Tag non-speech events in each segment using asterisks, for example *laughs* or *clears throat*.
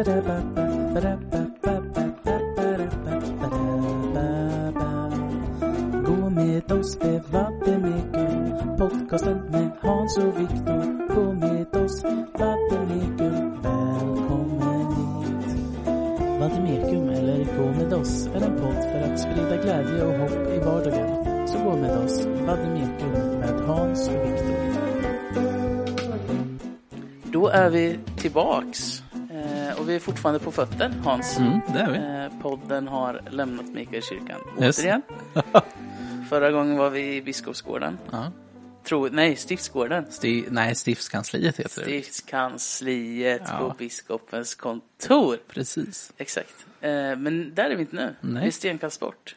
Gå med oss, det var det med Gud Podcasten med Hans och Viktor Gå med oss, vadde med Gud Välkommen hit Vademecum eller Gå med oss är en podd för att sprida glädje och hopp i vardagen. Så gå med oss, Vademecum med Hans och Viktor. Då är vi tillbaks. Är fortfarande på fötter, Hans. Mm, det är vi. Eh, podden har lämnat Mikaelskyrkan Yes. återigen. *laughs* Förra gången var vi i Biskopsgården. Ja. Tro, nej, Stiftsgården. Sti- nej, stiftskansliet heter det. Stiftskansliet Ja. på biskopens kontor. Precis. Exakt. Eh, men där är vi inte nu. Nej. Vi är stenkast bort.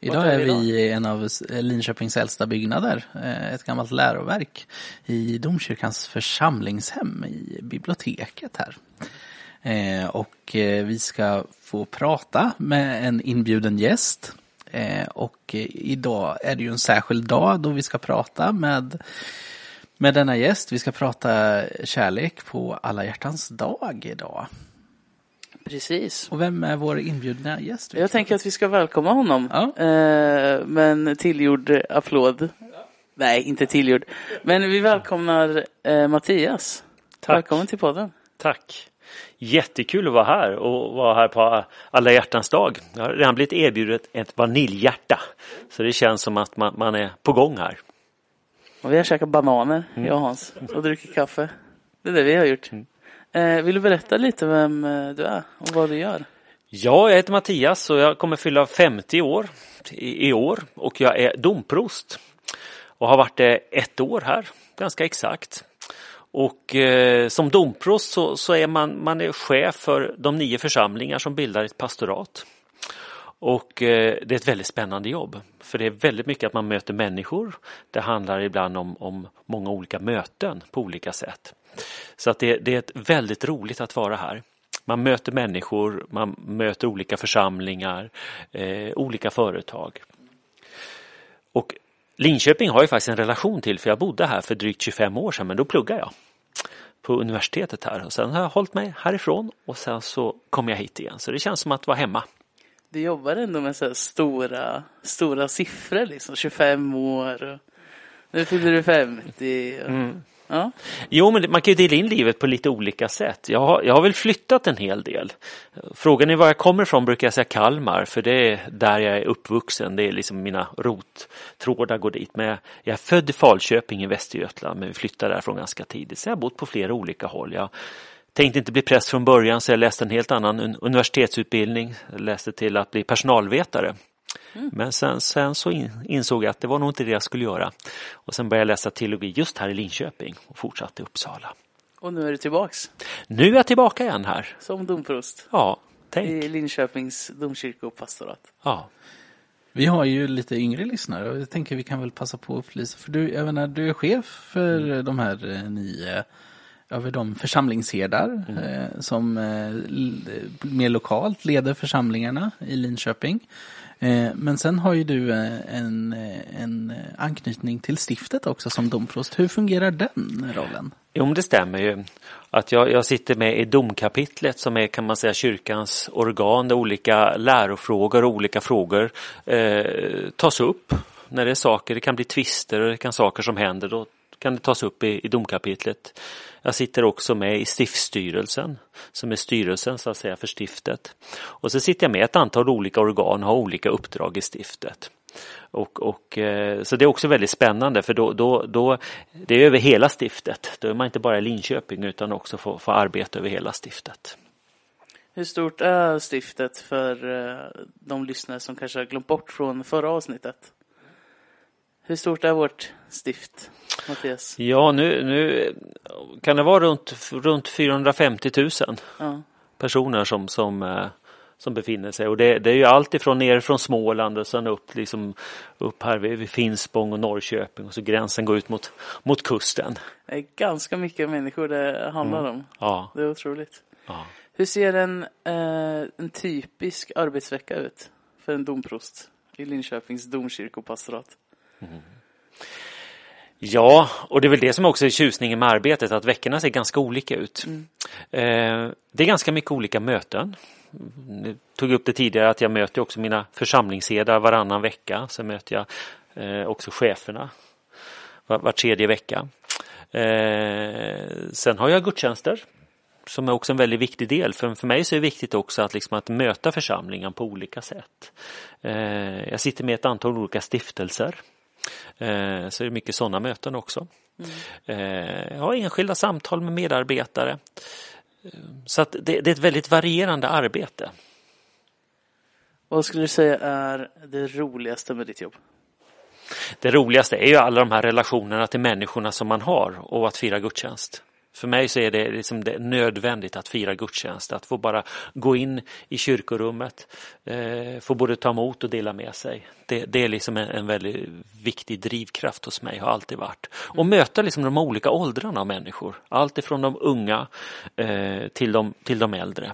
Idag är är vi vi i en av Linköpings äldsta byggnader. eh, Ett gammalt läroverk i domkyrkans församlingshem i biblioteket här. Eh, Och eh, vi ska få prata med en inbjuden gäst. Eh, Och eh, idag är det ju en särskild dag då vi ska prata med med denna gäst. Vi ska prata kärlek på alla hjärtans dag idag. Precis. Och vem är vår inbjudna gäst? Jag tänker att vi ska välkomna honom. Ja. Eh, men tillgjord applåd. Nej, inte tillgjord. Men vi välkomnar eh, Mattias. Tack. Välkommen till podden. Tack. Jättekul att vara här och vara här på alla hjärtans dag. Jag har redan blivit erbjudet ett vaniljhjärta. Så det känns som att man, man är på gång här. Och vi har käkat bananer, jag och Hans. Och druckit kaffe. Det är det vi har gjort. Eh, vill du berätta lite vem eh, du är och vad du gör? Ja, jag heter Mattias och jag kommer fylla 50 år i, i år och jag är domprost. Och har varit det ett år här, ganska exakt. Och eh, som domprost så, så är man, man är chef för de nio församlingar som bildar ett pastorat. Och eh, det är ett väldigt spännande jobb. För det är väldigt mycket att man möter människor. Det handlar ibland om, om många olika möten på olika sätt. Så att det, det är ett väldigt roligt att vara här. Man möter människor, man möter olika församlingar, eh, olika företag. Och Linköping har jag faktiskt en relation till för jag bodde här för drygt 25 år sedan men då pluggade jag på universitetet här och sen har jag hållit mig härifrån och sen så kom jag hit igen så det känns som att vara hemma. Du jobbar ändå med så här stora, stora siffror liksom. 25 år och nu fyller du 50. Och... Ja. Jo, men man kan ju dela in livet på lite olika sätt. Jag har, jag har väl flyttat en hel del. Frågan är var jag kommer ifrån brukar jag säga Kalmar, för det är där jag är uppvuxen. Det är liksom mina rottrådar går dit. Men jag, jag är född i Falköping i Västergötland, men vi flyttade därifrån ganska tidigt. Så jag har bott på flera olika håll. Jag tänkte inte bli präst från början, så jag läste en helt annan universitetsutbildning. Jag läste till att bli personalvetare. Men sen, sen så in, insåg jag att det var nog inte det jag skulle göra. Och sen började jag läsa teologi just här i Linköping och fortsatte i Uppsala. Och nu är du tillbaks Nu är jag tillbaka igen här. som domprost Ja, tänk. i Linköpings domkyrkopastorat. Ja. Vi har ju lite yngre lyssnare och jag tänker vi kan väl passa på att upplysa. För du, jag menar, du är chef för de här eh, nio, över de församlingsherdar eh, som eh, mer lokalt leder församlingarna i Linköping. Eh, men sen har ju du eh, en, eh, en anknytning till stiftet också som domprost. Hur fungerar den rollen? Jo, men det stämmer ju. Att jag, jag sitter med i domkapitlet som är kan man säga kyrkans organ där olika lärofrågor och olika frågor eh, tas upp. När det är saker, det kan bli tvister och det kan saker som händer, då kan det tas upp i, i domkapitlet. Jag sitter också med i stiftsstyrelsen som är styrelsen så att säga för stiftet. Och så sitter jag med i ett antal olika organ och har olika uppdrag i stiftet. Och, och, eh, så det är också väldigt spännande för då, då, då det är över hela stiftet. Då är man inte bara i Linköping utan också får, får arbeta över hela stiftet. Hur stort är stiftet för eh, de lyssnare som kanske har glömt bort från förra avsnittet? Hur stort är vårt stift, Mattias? Ja, nu, nu kan det vara runt, runt 450 000 Ja. personer som, som, eh, som befinner sig och det, det är ju allt ifrån ner från Småland och sen upp, liksom, upp här vid, vid Finspång och Norrköping och så gränsen går ut mot, mot kusten. Det är ganska mycket människor det handlar om. Ja, Det är otroligt. ja. Hur ser en, eh, en typisk arbetsvecka ut för en domprost i Linköpings domkyrkopastorat? Ja, och det är väl det som också är tjusningen med arbetet, att veckorna ser ganska olika ut. Mm. Eh, det är ganska mycket olika möten. Jag tog upp det tidigare att jag möter också mina församlingsherdar varannan vecka. Sen möter jag eh, också cheferna var, var tredje vecka. Eh, sen har jag gudstjänster som är också en väldigt viktig del. För, för mig så är det viktigt också att, liksom, att möta församlingen på olika sätt. Jag sitter med ett antal olika stiftelser. Eh, så det är mycket sådana möten också. Mm. jag har enskilda samtal med medarbetare. Så att det, det är ett väldigt varierande arbete. Vad skulle du säga är det roligaste med ditt jobb? Det roligaste är ju alla de här relationerna till människorna som man har och att fira gudstjänst. För mig så är det, liksom det nödvändigt att fira gudstjänst, att få bara gå in i kyrkorummet, eh, få både ta emot och dela med sig. Det, det är liksom en, en, väldigt viktig drivkraft hos mig, har alltid varit. Och möta liksom de olika åldrarna av människor, allt ifrån de unga eh, till, de, till de äldre.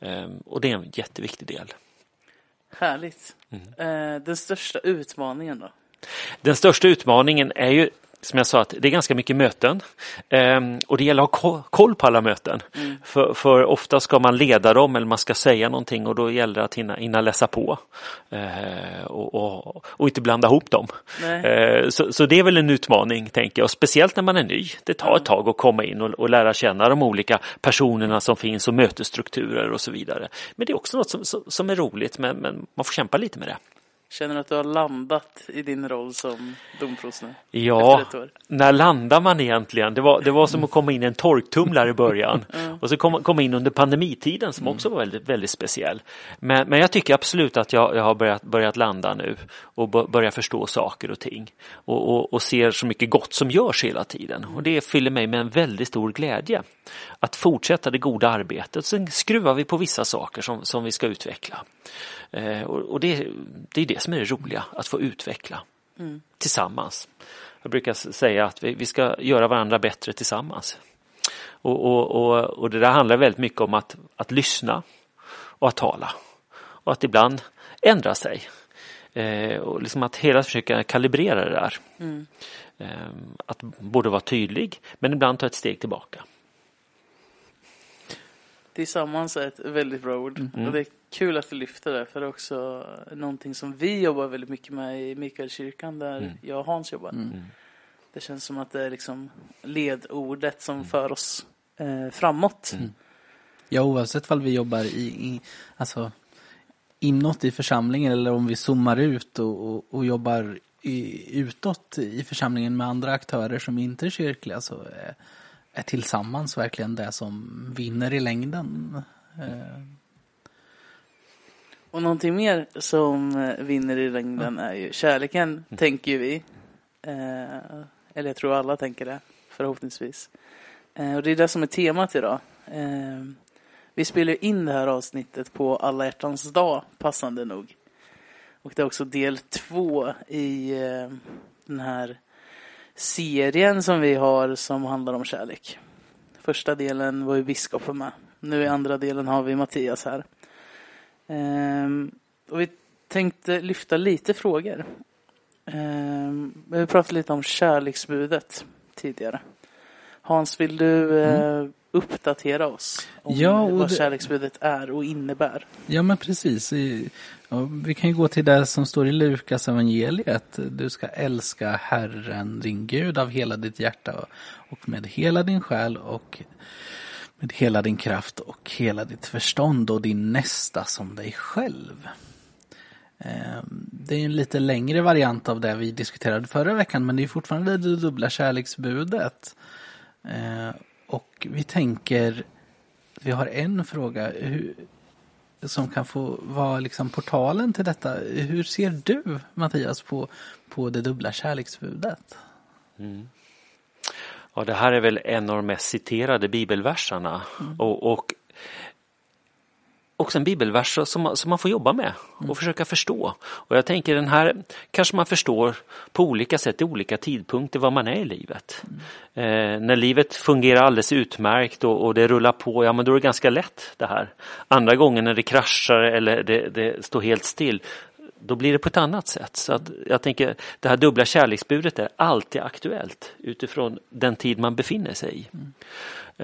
Eh, och det är en jätteviktig del. Härligt. Mm. Eh, den största utmaningen då? Den största utmaningen är ju som jag sa att det är ganska mycket möten ehm, och det gäller att ha koll på alla möten. Mm. För, för, ofta ska man leda dem eller man ska säga någonting och då gäller det att hinna, hinna läsa på eh, och, och, och, inte blanda ihop dem. Eh, så, så, det är väl en utmaning tänker jag, speciellt när man är ny. Det tar ett tag att komma in och, och, lära känna de olika personerna som finns och mötesstrukturer och så vidare. Men det är också något som, som är roligt men, men man får kämpa lite med det. Känner du att du har landat i din roll som domprost nu? Ja, när landar man egentligen? Det var, det var som att komma in i en torktumlare i början *laughs* mm. och så komma kom in under pandemitiden som också var väldigt, väldigt speciell. Men, men jag tycker absolut att jag, jag har börjat, börjat landa nu och börjar förstå saker och ting och, och, och ser så mycket gott som görs hela tiden och det fyller mig med en väldigt stor glädje att fortsätta det goda arbetet. Sen skruvar vi på vissa saker som, som vi ska utveckla. Eh, och, och det, det är det som är det roliga, att få utveckla mm. tillsammans. Jag brukar säga att vi, vi ska göra varandra bättre tillsammans. Och, och, och, och, det där handlar väldigt mycket om att, att lyssna och att tala. Och att ibland ändra sig. Eh, och liksom att hela försöka kalibrera det där. Mm. Eh, att både vara tydlig men ibland ta ett steg tillbaka. Tillsammans är ett väldigt bra ord. Mm. Kul att du lyfter det, för det är också någonting som vi jobbar väldigt mycket med i Mikaelkyrkan, där mm. jag och Hans jobbar. Mm. Det känns som att det är liksom ledordet som mm. för oss eh, framåt. Mm. Ja, oavsett om vi jobbar i, i, alltså, inåt i församlingen eller om vi zoomar ut och, och, och jobbar i, utåt i församlingen med andra aktörer som inte är kyrkliga så är, är tillsammans verkligen det som vinner i längden. Eh, och någonting mer som eh, vinner i längden är ju kärleken, mm. tänker vi. Eh, eller jag tror alla tänker det, förhoppningsvis. Eh, och det är det som är temat idag. Eh, vi spelar in det här avsnittet på alla hjärtans dag, passande nog. Och det är också del två i eh, den här serien som vi har som handlar om kärlek. Första delen var ju biskopen med. Nu i andra delen har vi Mattias här. Um, och vi tänkte lyfta lite frågor. Um, vi pratade lite om kärleksbudet tidigare. Hans, vill du mm. uh, uppdatera oss om ja, vad det... kärleksbudet är och innebär? Ja, men precis. Ja, vi kan ju gå till det som står i Lukas evangeliet. Du ska älska Herren, din Gud, av hela ditt hjärta och med hela din själ och med hela din kraft och hela ditt förstånd och din nästa som dig själv. Ehm, det är en lite längre variant av det vi diskuterade förra veckan men det är fortfarande det dubbla kärleksbudet. Ehm, och vi tänker, vi har en fråga som kan få vara liksom portalen till detta. Hur ser du Mattias på, på det dubbla kärleksbudet? Mm. Ja, det här är väl en av de mest citerade bibelversarna mm. och, och också en bibelvers som som man får jobba med och mm. försöka förstå. Och jag tänker den här kanske man förstår på olika sätt i olika tidpunkter vad man är i livet. Mm. Eh, när livet fungerar alldeles utmärkt och, och, det rullar på, ja men då är det ganska lätt det här. Andra gånger när det kraschar eller det, det står helt still, då blir det på ett annat sätt. Så att jag tänker det här dubbla kärleksbudet är alltid aktuellt utifrån den tid man befinner sig i.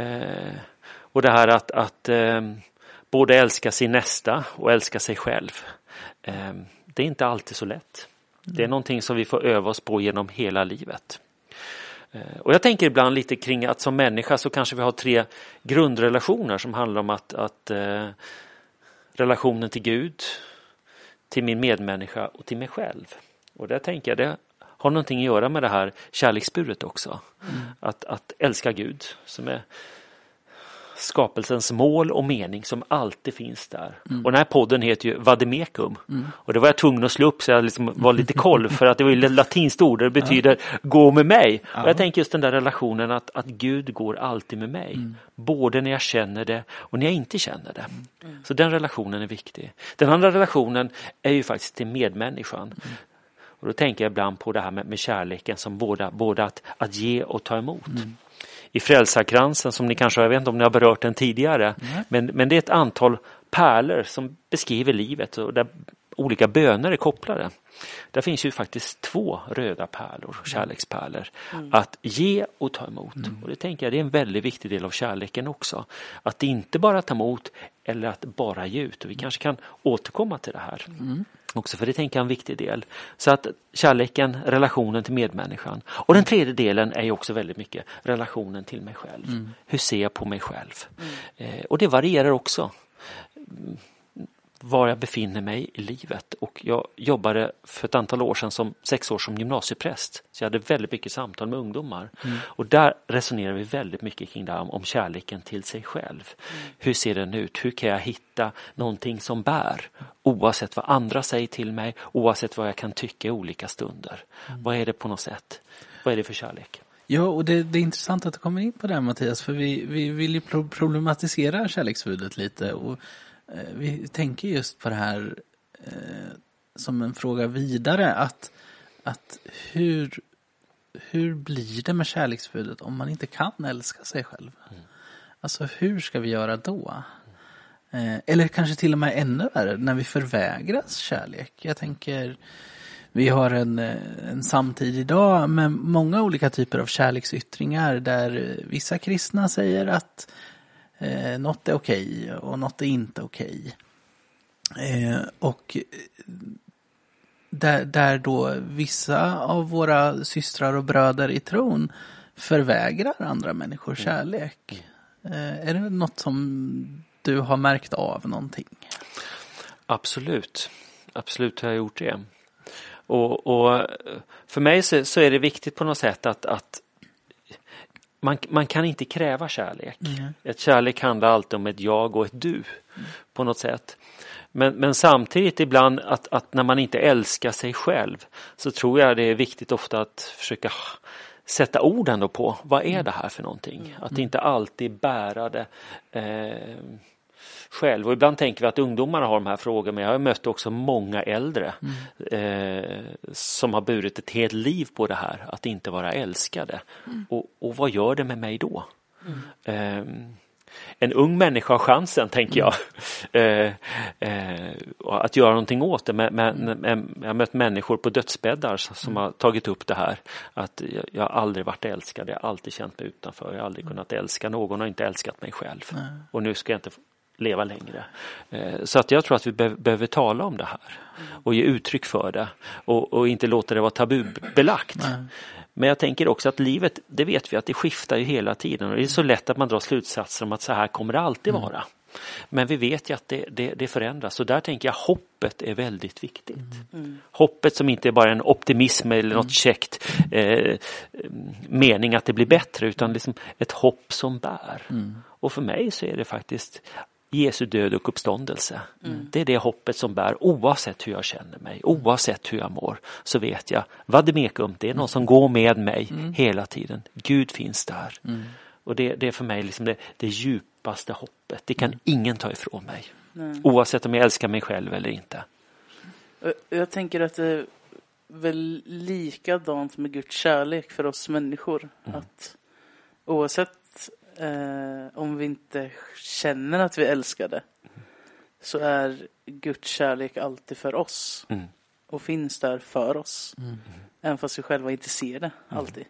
Eh, och det här att, att eh, både älska sin nästa och älska sig själv. Eh, det är inte alltid så lätt. Det är någonting som vi får öva oss på genom hela livet. Eh, och jag tänker ibland lite kring att som människa så kanske vi har tre grundrelationer som handlar om att, att eh, relationen till Gud, till min medmänniska och till mig själv. Och där tänker jag det har någonting att göra med det här kärleksburet också. Mm. Att, att älska Gud som är skapelsens mål och mening som alltid finns där. Mm. Och den här podden heter ju Vademekum. Mm. Och det var jag tvungen att slå upp så jag liksom var lite koll för att det var ett latinskt ord det betyder ja. gå med mig. Ja. Och jag tänker just den där relationen att, att Gud går alltid med mig. Mm. Både när jag känner det och när jag inte känner det. Mm. Så den relationen är viktig. Den andra relationen är ju faktiskt till medmänniskan. Mm. Och då tänker jag ibland på det här med, med kärleken som båda, både att, att ge och ta emot. I frälsarkransen som ni kanske, jag vet inte om ni har berört den tidigare, mm. men, men det är ett antal pärlor som beskriver livet och där olika böner är kopplade. Där finns ju faktiskt två röda pärlor, kärlekspärlor, mm. att ge och ta emot. Mm. Och det tänker jag det är en väldigt viktig del av kärleken också. Att inte bara ta emot eller att bara ge ut. Och vi kanske kan återkomma till det här. Mm. Också för det tänker jag är en viktig del. Så att kärleken, relationen till medmänniskan. Och den tredje delen är ju också väldigt mycket relationen till mig själv. Mm. Hur ser jag på mig själv? Mm. Eh, och det varierar också var jag befinner mig i livet. Och jag jobbade för ett antal år sedan som sex år som gymnasiepräst. Så jag hade väldigt mycket samtal med ungdomar. Mm. Och där resonerar vi väldigt mycket kring det här om, kärleken till sig själv. Mm. Hur ser den ut? Hur kan jag hitta någonting som bär? Oavsett vad andra säger till mig, oavsett vad jag kan tycka i olika stunder. Mm. Vad är det på något sätt? Vad är det för kärlek? Ja, och det, det, är intressant att du kommer in på det här Mattias, för vi, vi vill ju problematisera kärleksbudet lite. Och vi tänker just på det här eh, som en fråga vidare att, att hur, hur blir det med kärleksbudet om man inte kan älska sig själv? Mm. Alltså hur ska vi göra då? Eh, eller kanske till och med ännu värre, när vi förvägras kärlek. Jag tänker, vi har en, en samtid idag med många olika typer av kärleksyttringar där vissa kristna säger att Eh, något är okej okay och något är inte okej. Okay. Eh, och där, där då vissa av våra systrar och bröder i tron förvägrar andra människor mm. kärlek. Eh, är det något som du har märkt av någonting? Absolut, absolut har jag gjort det. Och, och för mig så, så, är det viktigt på något sätt att, att man, man kan inte kräva kärlek. Mm. Ett kärlek handlar alltid om ett jag och ett du mm. på något sätt. Men, men samtidigt ibland att, att när man inte älskar sig själv så tror jag det är viktigt ofta att försöka sätta orden på vad är det här för någonting? Mm. Att inte alltid bära det eh, själv. Och ibland tänker vi att ungdomarna har de här frågorna men jag har mött också många äldre mm. eh, som har burit ett helt liv på det här, att inte vara älskade. Mm. Och, och vad gör det med mig då? Eh, en ung människa har chansen, tänker jag, mm. *laughs* eh, eh, att göra någonting åt det. Men, men, men, jag har mött människor på dödsbäddar som mm. har tagit upp det här. Att jag, jag har aldrig varit älskad, jag har alltid känt mig utanför, jag har aldrig mm. kunnat älska någon och inte älskat mig själv. Och nu ska jag inte leva längre. Eh, så att jag tror att vi behöver tala om det här och ge uttryck för det och, och inte låta det vara tabubelagt. Nej. Men jag tänker också att livet, det vet vi att det skiftar ju hela tiden och det är så lätt att man drar slutsatser om att så här kommer det alltid mm. vara. Men vi vet ju att det, det, det, förändras och där tänker jag hoppet är väldigt viktigt. Mm. Hoppet som inte är bara en optimism eller något mm. käckt eh, mening att det blir bättre utan liksom ett hopp som bär. Mm. Och för mig så är det faktiskt Jesu död och uppståndelse. Mm. Det är det hoppet som bär oavsett hur jag känner mig, oavsett hur jag mår. Så vet jag, vademekum, det är någon som går med mig mm. hela tiden. Gud finns där. Mm. Och det, det, är för mig liksom det, det djupaste hoppet. Det kan mm. ingen ta ifrån mig. Oavsett om jag älskar mig själv eller inte. Jag tänker att det är väl likadant med Guds kärlek för oss människor. Mm. Att oavsett eh, om vi inte känner att vi älskar det så är Guds kärlek alltid för oss. Mm. och finns där för oss. Även fast vi själva inte ser det alltid.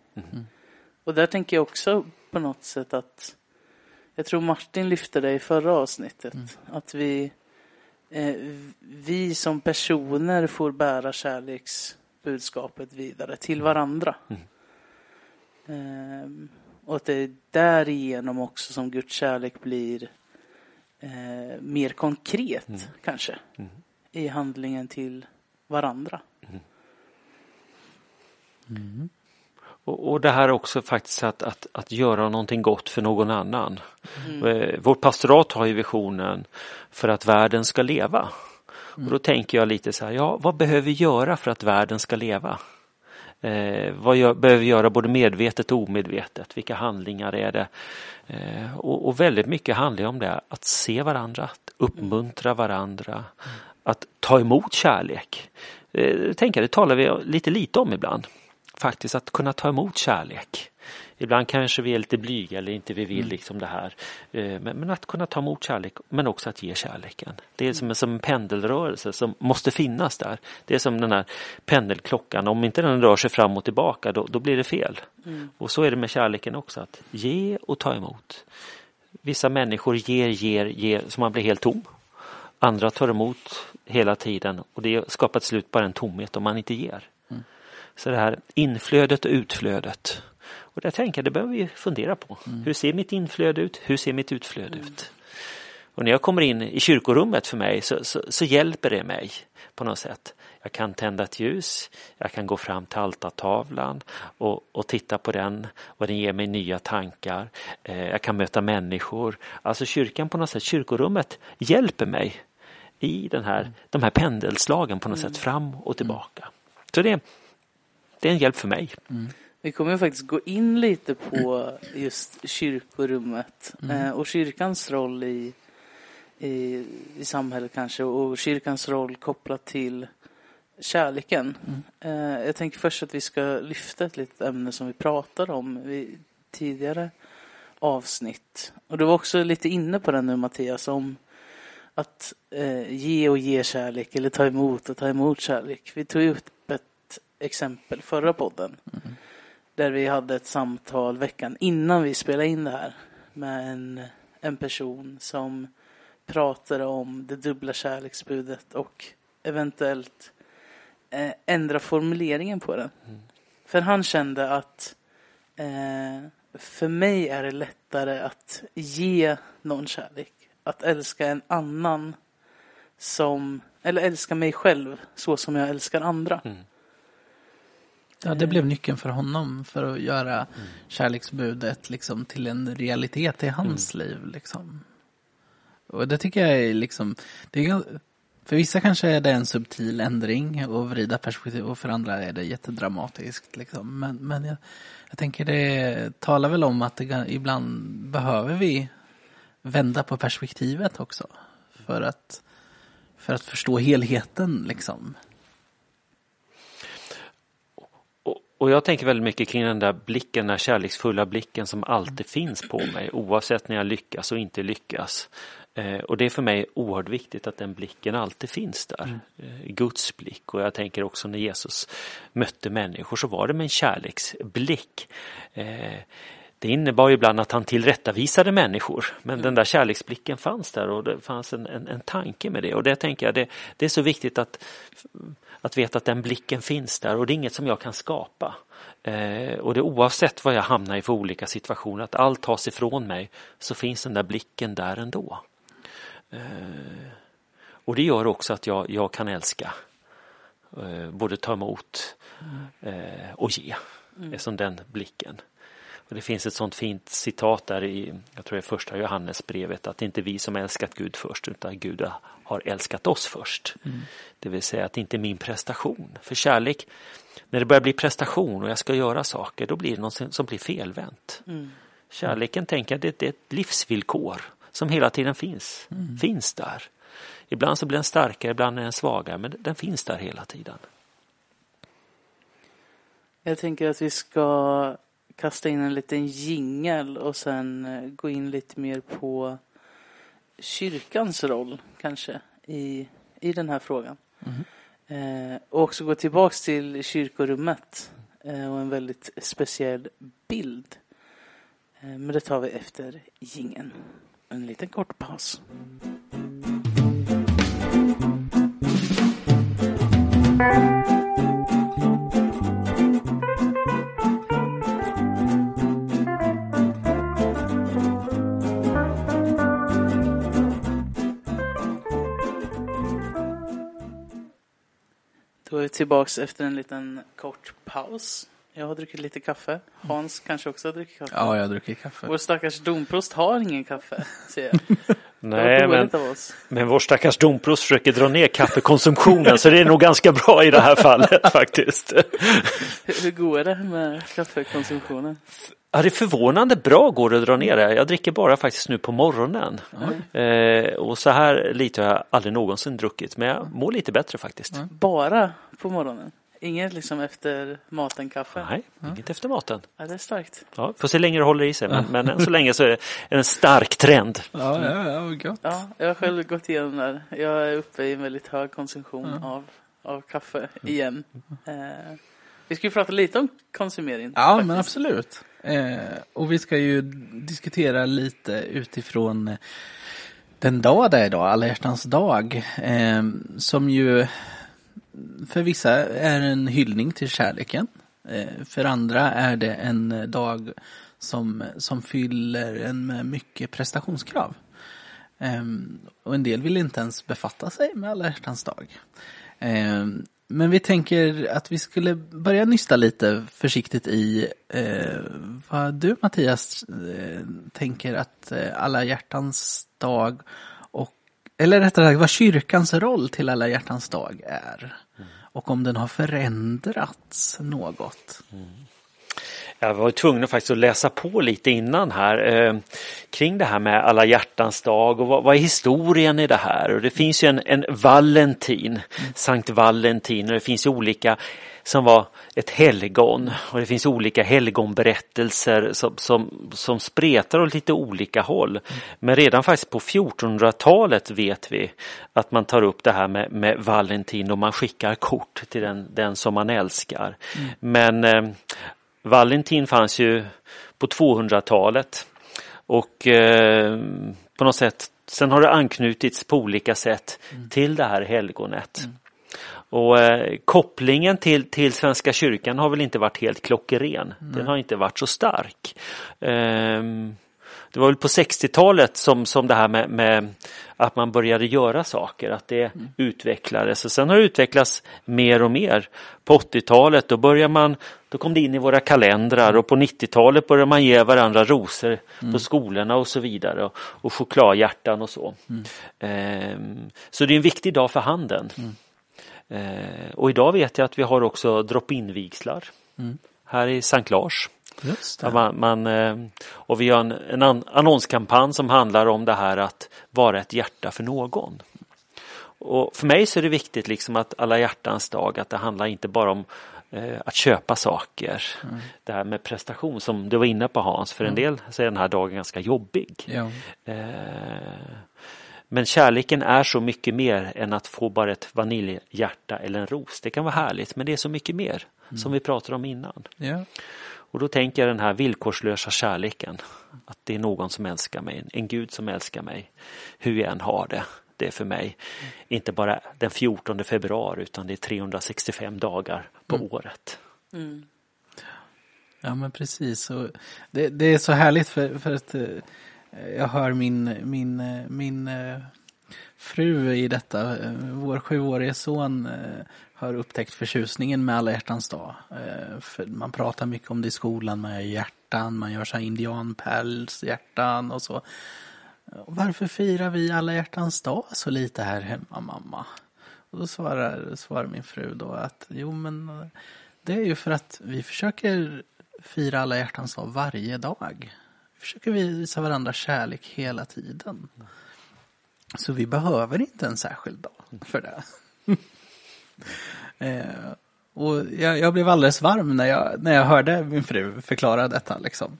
Och där tänker jag också på något sätt att jag tror Martin lyfte det i förra avsnittet. Att vi, eh, vi som personer får bära kärleksbudskapet vidare till varandra. Ehm, och att det är därigenom också som Guds kärlek blir eh, mer konkret kanske. I handlingen till varandra. Och, och det här också faktiskt att, att, att göra någonting gott för någon annan. Eh, Vårt pastorat har ju visionen för att världen ska leva. Och då tänker jag lite så här, ja vad behöver vi göra för att världen ska leva? Eh, vad gör, behöver vi göra både medvetet och omedvetet? Vilka handlingar är det? Eh, och, och väldigt mycket handlar om det, att se varandra, att uppmuntra varandra, att ta emot kärlek. Eh, tänk, det talar vi lite lite om ibland. Faktiskt att kunna ta emot kärlek. Ibland kanske vi är lite blyga eller inte vi vill liksom det här. Eh, Men, att kunna ta emot kärlek men också att ge kärleken. Det är som, en- som en pendelrörelse som måste finnas där. Det är som den här pendelklockan. Om inte den rör sig fram och tillbaka då, då blir det fel. Och så är det med kärleken också. Att ge och ta emot. Vissa människor ger, ger, ger så man blir helt tom. Andra tar emot hela tiden och det skapar till slut bara en tomhet om man inte ger. Så det här inflödet och utflödet. Och det tänker jag, det behöver vi fundera på. Hur ser mitt inflöde ut? Hur ser mitt utflöde ut? Och när jag kommer in i kyrkorummet för mig så, så, så hjälper det mig på något sätt. Jag kan tända ett ljus, jag kan gå fram till altartavlan och, och titta på den och den ger mig nya tankar. Eh, jag kan möta människor. Alltså kyrkan på något sätt, kyrkorummet hjälper mig i den här, de här pendelslagen på något sätt fram och tillbaka. Så det, det är en hjälp för mig. Vi kommer ju faktiskt gå in lite på just kyrkorummet eh, och kyrkans roll i, i, i samhället kanske och kyrkans roll kopplat till kärleken. Eh, jag tänker först att vi ska lyfta ett litet ämne som vi pratade om i tidigare avsnitt. Och du var också lite inne på det nu Mattias om att eh, ge och ge kärlek eller ta emot och ta emot kärlek. Vi tog upp ett exempel förra podden där vi hade ett samtal veckan innan vi spelade in det här med en, en person som pratade om det dubbla kärleksbudet och eventuellt eh, ändra formuleringen på det. För han kände att eh, för mig är det lättare att ge någon kärlek. Att älska en annan som, eller älska mig själv så som jag älskar andra. Ja, det blev nyckeln för honom för att göra kärleksbudet liksom till en realitet i hans liv. Liksom. Och det tycker jag är liksom, det är, för vissa kanske är det en subtil ändring och vrida perspektiv och för andra är det jättedramatiskt. Liksom. Men, men jag, jag tänker det talar väl om att det, ibland behöver vi vända på perspektivet också. För att, för att förstå helheten liksom. Och, jag tänker väldigt mycket kring den där blicken, den där kärleksfulla blicken som alltid finns på mig oavsett när jag lyckas och inte lyckas. Eh, och det är för mig oerhört viktigt att den blicken alltid finns där. Eh, Guds blick och jag tänker också när Jesus mötte människor så var det med en kärleksblick. Eh, det innebar ibland att han tillrättavisade människor men den där kärleksblicken fanns där och det fanns en, en, en tanke med det och det tänker jag det, det är så viktigt att, att veta att den blicken finns där och det är inget som jag kan skapa. Eh, och det oavsett vad jag hamnar i för olika situationer, att allt tas ifrån mig så finns den där blicken där ändå. Eh, och det gör också att jag, jag kan älska. Eh, både ta emot eh, och ge. Mm. Som den blicken. Det finns ett sånt fint citat där i, jag tror det är första Johannesbrevet, att det inte är vi som älskat Gud först utan Gud har älskat oss först. Det vill säga att det inte är min prestation. För kärlek, när det börjar bli prestation och jag ska göra saker, då blir det något som blir felvänt. Kärleken tänker jag, det, det är ett livsvillkor som hela tiden finns, finns där. Ibland så blir den starkare, ibland är den svagare, men den finns där hela tiden. Jag tänker att vi ska kasta in en liten jingel och sen eh, gå in lite mer på kyrkans roll kanske i, i den här frågan. Eh, och också gå tillbaks till kyrkorummet eh, och en väldigt speciell bild. Eh, men det tar vi efter gingen. En liten kort paus. Då är vi tillbaks efter en liten kort paus. Jag har druckit lite kaffe. Hans kanske också har druckit kaffe. Ja, jag har druckit kaffe. Vår stackars domprost har ingen kaffe, ser jag. *laughs* Nej, men, men vår stackars domprost försöker dra ner kaffekonsumtionen så det är nog ganska bra i det här fallet *laughs* faktiskt. Hur, hur går det med kaffekonsumtionen? Ja, det är förvånande bra går det att dra ner det. Jag dricker bara faktiskt nu på morgonen. Eh, och så här lite har jag aldrig någonsin druckit men jag mår lite bättre faktiskt. Bara på morgonen? Inget liksom efter maten kaffe? Nej, inget efter maten. Ja, det är starkt. Ja, får se hur länge det håller i sig men, men än så länge så är det en stark trend. Ja, ja, ja, gott. Ja, jag har själv gått igenom där. Jag är uppe i en väldigt hög konsumtion av, av kaffe igen. Eh, vi ska ju prata lite om konsumering. Ja, faktiskt. men absolut. Eh, och vi ska ju diskutera lite utifrån den dag det är idag, alla hjärtans dag. Eh, som ju för vissa är en hyllning till kärleken. Eh, för andra är det en dag som, som fyller en med mycket prestationskrav. Eh, och en del vill inte ens befatta sig med alla hjärtans dag. Eh, men vi tänker att vi skulle börja nysta lite försiktigt i eh, vad du Mattias eh, tänker att eh, alla hjärtans dag och eller rättare sagt vad kyrkans roll till alla hjärtans dag är. Och om den har förändrats något. Jag var tvungen faktiskt att läsa på lite innan här eh, kring det här med alla hjärtans dag och vad, vad är historien i det här? Och det finns ju en, en Valentin, Sankt Valentin och det finns ju olika som var ett helgon och det finns olika helgonberättelser som, som, som spretar åt lite olika håll. Men redan faktiskt på 1400-talet vet vi att man tar upp det här med, med Valentin och man skickar kort till den, den som man älskar. Men eh, Valentin fanns ju på 200-talet och eh, på något sätt sen har det anknutits på olika sätt till det här helgonet. Och eh, kopplingen till, till Svenska kyrkan har väl inte varit helt klockren. Den har inte varit så stark. Ehm, det var väl på 60-talet som, som det här med, med att man började göra saker, att det utvecklades. Och sen har det utvecklats mer och mer. På 80-talet då började man, då kom det in i våra kalendrar och på 90-talet började man ge varandra rosor på skolorna och så vidare. Och, och chokladhjärtan och så. Ehm, så det är en viktig dag för handeln. Eh, och idag vet jag att vi har också drop-in vigslar här i Sankt Lars. Man, man, eh, och vi har en, en an- annonskampanj som handlar om det här att vara ett hjärta för någon. Och för mig så är det viktigt liksom att alla hjärtans dag, att det handlar inte bara om eh, att köpa saker. Det här med prestation som du var inne på Hans, för en del så är den här dagen ganska jobbig. Ja. Eh, men kärleken är så mycket mer än att få bara ett vaniljhjärta eller en ros. Det kan vara härligt men det är så mycket mer som vi pratade om innan. Ja. Och då tänker jag den här villkorslösa kärleken. Att det är någon som älskar mig, en Gud som älskar mig. Hur jag än har det. Det är för mig inte bara den 14 februari utan det är 365 dagar på året. Mm. Ja men precis. Och det, det är så härligt för, för att eh, jag hör min, min, eh, min eh, fru i detta. Eh, vår sjuårige son eh, har upptäckt förtjusningen med alla hjärtans dag. Eh, för man pratar mycket om det i skolan. Man gör hjärtan, man gör så här indianpälshjärtan och så. Varför firar vi alla hjärtans dag så lite här hemma mamma? Och då svarar, svarar min fru då att jo men det är ju för att vi försöker fira alla hjärtans dag varje dag. Vi försöker visa varandra kärlek hela tiden. Så vi behöver inte en särskild dag för det. *laughs* eh, och jag, jag blev alldeles varm när jag, när jag hörde min fru förklara detta liksom,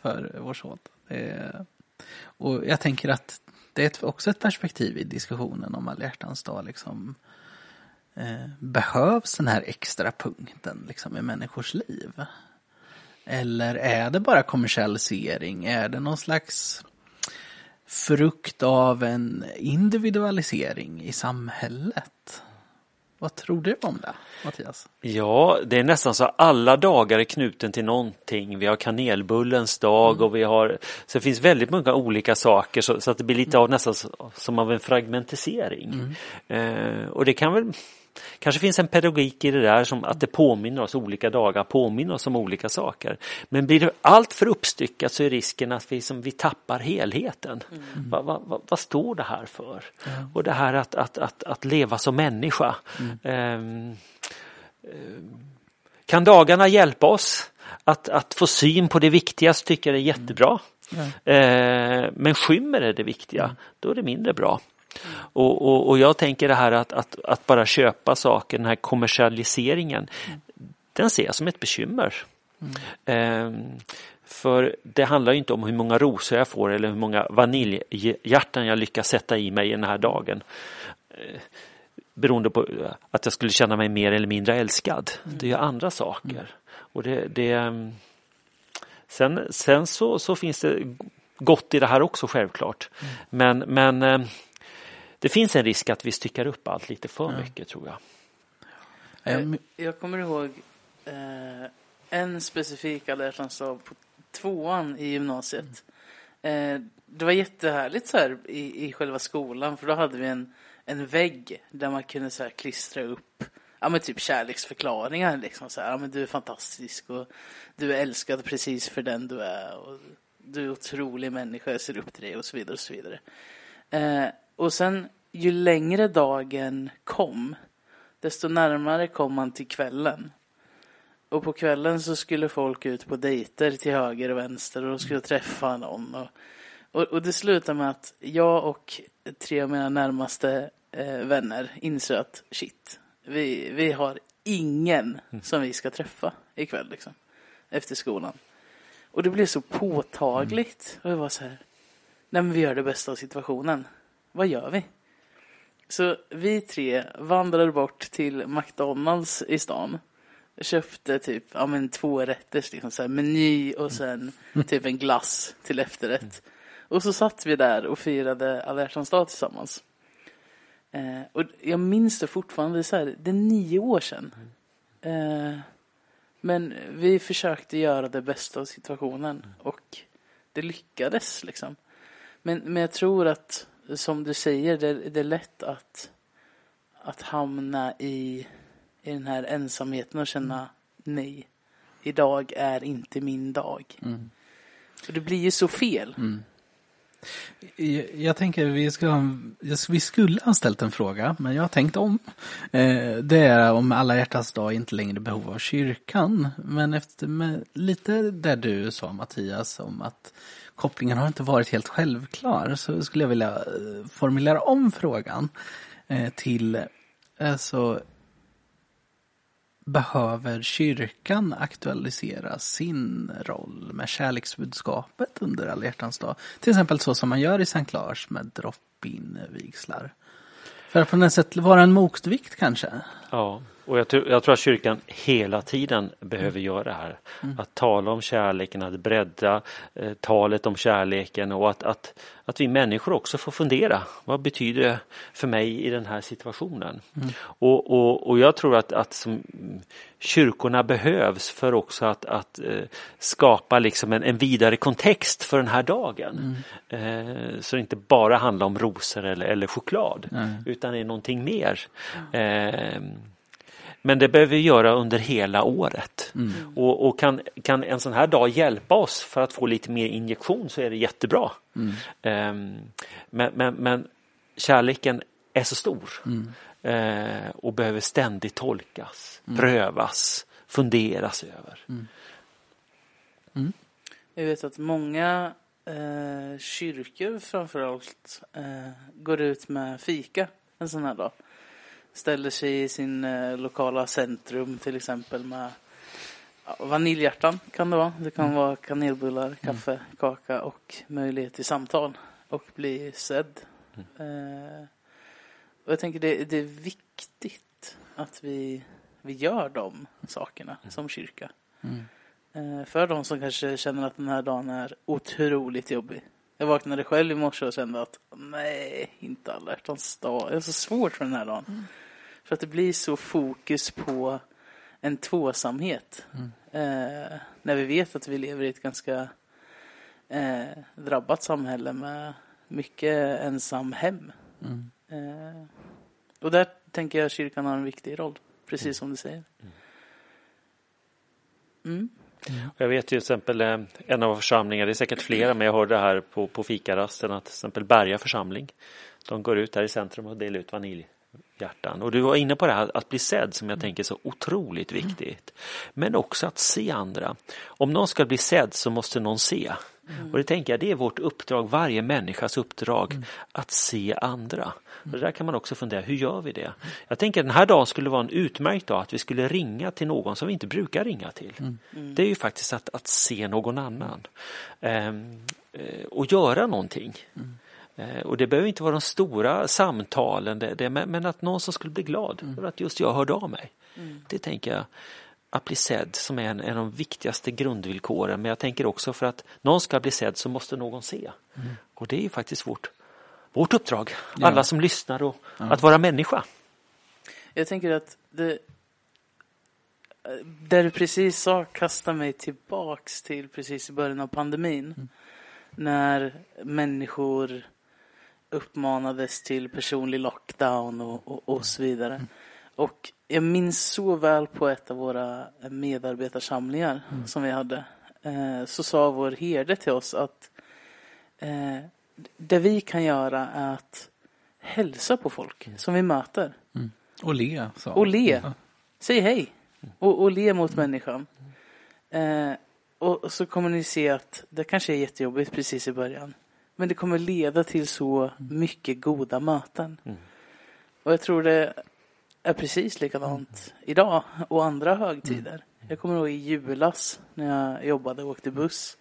för vår son. Eh, och jag tänker att det är ett, också ett perspektiv i diskussionen om alla hjärtans dag. Liksom. Eh, behövs den här extra punkten liksom i människors liv? Eller är det bara kommersialisering? Är det någon slags frukt av en individualisering i samhället? Vad tror du om det, Mattias? Ja, det är nästan så att alla dagar är knuten till någonting. Vi har kanelbullens dag Mm. och vi har, så det finns väldigt många olika saker så, så att det blir lite av nästan så- som av en fragmentisering. Mm. Eh, och det kan väl Kanske finns en pedagogik i det där som att det påminner oss olika dagar, påminner oss om olika saker. Men blir det allt för uppstyckat så är risken att vi, som, vi tappar helheten. Vad va, va, vad står det här för? Och det här att, att, att, att leva som människa. Ehm, kan dagarna hjälpa oss att, att få syn på det viktiga så tycker jag är jättebra. Eh, men skymmer det det viktiga, då är det mindre bra. Och, och, och jag tänker det här att, att, att bara köpa saker, den här kommersialiseringen, den ser jag som ett bekymmer. Eh, för det handlar ju inte om hur många rosor jag får eller hur många vaniljhjärtan jag lyckas sätta i mig den här dagen beroende på att jag skulle känna mig mer eller mindre älskad. Det är ju andra saker. Och det, det, ehm, sen sen så, så finns det gott i det här också självklart. Men, men ehm, det finns en risk att vi styckar upp allt lite för mycket tror jag. Jag, Jag kommer ihåg eh, en specifik alla hjärtans dag på tvåan i gymnasiet. Eh, det var jättehärligt så här i, i själva skolan för då hade vi en, en vägg där man kunde så här klistra upp ja, men typ kärleksförklaringar. Liksom, så här, ja, men du är fantastisk och du är älskad precis för den du är. Och du är otrolig människa, jag ser upp till dig och så vidare. Och så vidare. Eh, och sen ju längre dagen kom desto närmare kom man till kvällen. Och på kvällen så skulle folk ut på dejter till höger och vänster och de skulle träffa någon. Och, och, och det slutade med att jag och tre av mina närmaste eh, vänner insåg att shit, vi, vi har ingen som vi ska träffa ikväll liksom. Efter skolan. Och det blev så påtagligt. Och jag var så här, nej men vi gör det bästa av situationen. Vad gör vi? Så vi tre vandrade bort till McDonalds i stan. Köpte typ ja, men två rätters, liksom så här, meny och sen typ en glass till efterrätt. Och så satt vi där och firade alla hjärtans dag tillsammans. Eh, och jag minns det fortfarande, så här, det är nio år sedan. Eh, men vi försökte göra det bästa av situationen och det lyckades liksom. Men, men jag tror att, som du säger, det, det är lätt att, att hamna i, i den här ensamheten och känna nej. Idag är inte min dag. Och det blir ju så fel. Jag, jag tänker vi, jag- vi skulle ha ställt en fråga, men jag har tänkt om. Eh, det är om alla hjärtans dag inte längre behov av kyrkan. Men efter lite där du sa Mattias om att kopplingen har inte varit helt självklar så skulle jag vilja eh, formulera om frågan eh, till alltså Behöver kyrkan aktualisera sin roll med kärleksbudskapet under alla hjärtans dag? Till exempel så som man gör i Sankt Lars med drop-in vigslar. För att på något sätt vara en motvikt kanske? Ja, och jag, tror- jag tror att kyrkan hela tiden behöver göra det här. Att tala om kärleken, att bredda eh, talet om kärleken och att, att, att vi människor också får fundera. Vad betyder det för mig i den här situationen? Och, och, och jag tror att, att som, kyrkorna behövs för också att, att eh, skapa liksom en, en vidare kontext för den här dagen. Eh, så det inte bara handlar om rosor eller, eller choklad utan är någonting mer. Men det behöver vi göra under hela året. Och, och kan, kan en sån här dag hjälpa oss för att få lite mer injektion så är det jättebra. Ehm, men, men, men kärleken är så stor eh, och behöver ständigt tolkas, prövas, funderas över. Jag vet att många eh, kyrkor framförallt eh, går ut med fika en sån här dag. Ställer sig i sin eh, lokala centrum till exempel med ja, vaniljhjärtan kan det vara. Det kan vara kanelbullar, kaffe, kaka och möjlighet till samtal och bli sedd. Eh, och jag tänker det, det är viktigt att vi, vi gör de sakerna Mm. som kyrka. Eh, För de som kanske känner att den här dagen är otroligt jobbig. Jag vaknade själv i morse och kände att nej, inte alla hjärtans dag. Det är så svårt för den här dagen. För att det blir så fokus på en tvåsamhet. Eh, när vi vet att vi lever i ett ganska eh, drabbat samhälle med mycket ensam hem. Eh, och där tänker jag kyrkan har en viktig roll, precis som du säger. Mm. Jag vet ju till exempel eh, en av församlingarna, det är säkert flera, men jag hörde här på, på fikarasten att till exempel Berga församling, de går ut där i centrum och delar ut vaniljhjärtan. Och du var inne på det här att bli sedd som jag tänker är så otroligt viktigt. Men också att se andra. Om någon ska bli sedd så måste någon se. Och det tänker jag, det är vårt uppdrag, varje människas uppdrag, att se andra. Och det där kan man också fundera, hur gör vi det? Jag tänker att den här dagen skulle vara en utmärkt dag, att vi skulle ringa till någon som vi inte brukar ringa till. Det är ju faktiskt att, att se någon annan. Ehm, eh, och göra någonting. Eh, Och det behöver inte vara de stora samtalen, det, det, men, att någon som skulle bli glad över att just jag hörde av mig. Det tänker jag, att bli sedd som är en, en av de viktigaste grundvillkoren. Men jag tänker också för att någon ska bli sedd så måste någon se. Och det är ju faktiskt vårt, vårt uppdrag, Ja. alla som lyssnar och att vara människa. Jag tänker att det, det du precis sa kastar mig tillbaks till precis i början av pandemin. När människor uppmanades till personlig lockdown och, och, och så vidare. Och jag minns så väl på ett av våra medarbetarsamlingar som vi hade. Eh, så sa vår herde till oss att eh, det vi kan göra är att hälsa på folk som vi möter. Och le. Så. Och le. Ja. Säg hej. Och, och le mot människan. Eh, och så kommer ni se att det kanske är jättejobbigt precis i början. Men det kommer leda till så mycket goda möten. Och jag tror det är precis likadant idag och andra högtider. Jag kommer ihåg i julas när jag jobbade och åkte buss.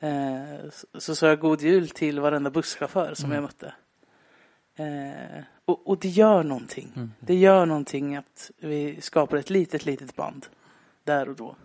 Eh, så, sa jag god jul till varenda busschaufför som jag mötte. Eh, och, och det gör någonting. Det gör någonting att vi skapar ett litet, litet band där och då.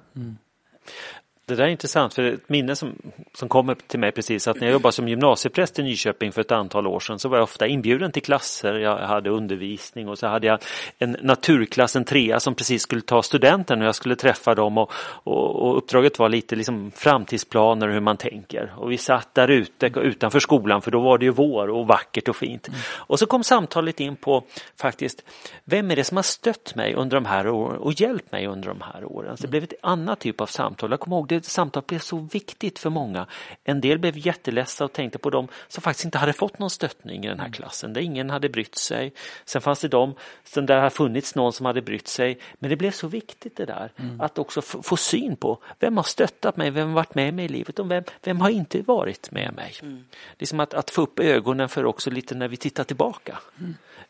Det där är intressant för ett minne som, som kommer till mig precis att när jag jobbade som gymnasiepräst i Nyköping för ett antal år sedan så var jag ofta inbjuden till klasser. Jag hade undervisning och så hade jag en naturklass, en trea som precis skulle ta studenten och jag skulle träffa dem och, och, och uppdraget var lite liksom framtidsplaner och hur man tänker. Och vi satt där ute utanför skolan för då var det ju vår och vackert och fint. Och så kom samtalet in på faktiskt vem är det som har stött mig under de här åren och hjälpt mig under de här åren. Så det blev ett annat typ av samtal. Jag kommer ihåg det samtalet blev så viktigt för många. En del blev jätteledsa och tänkte på dem som faktiskt inte hade fått någon stöttning i den här klassen, där ingen hade brytt sig. Sen fanns det de som där har funnits någon som hade brytt sig. Men det blev så viktigt det där att också få, syn på vem har stöttat mig, vem har varit med mig i livet och vem, vem har inte varit med mig. Liksom att, att få upp ögonen för också lite när vi tittar tillbaka.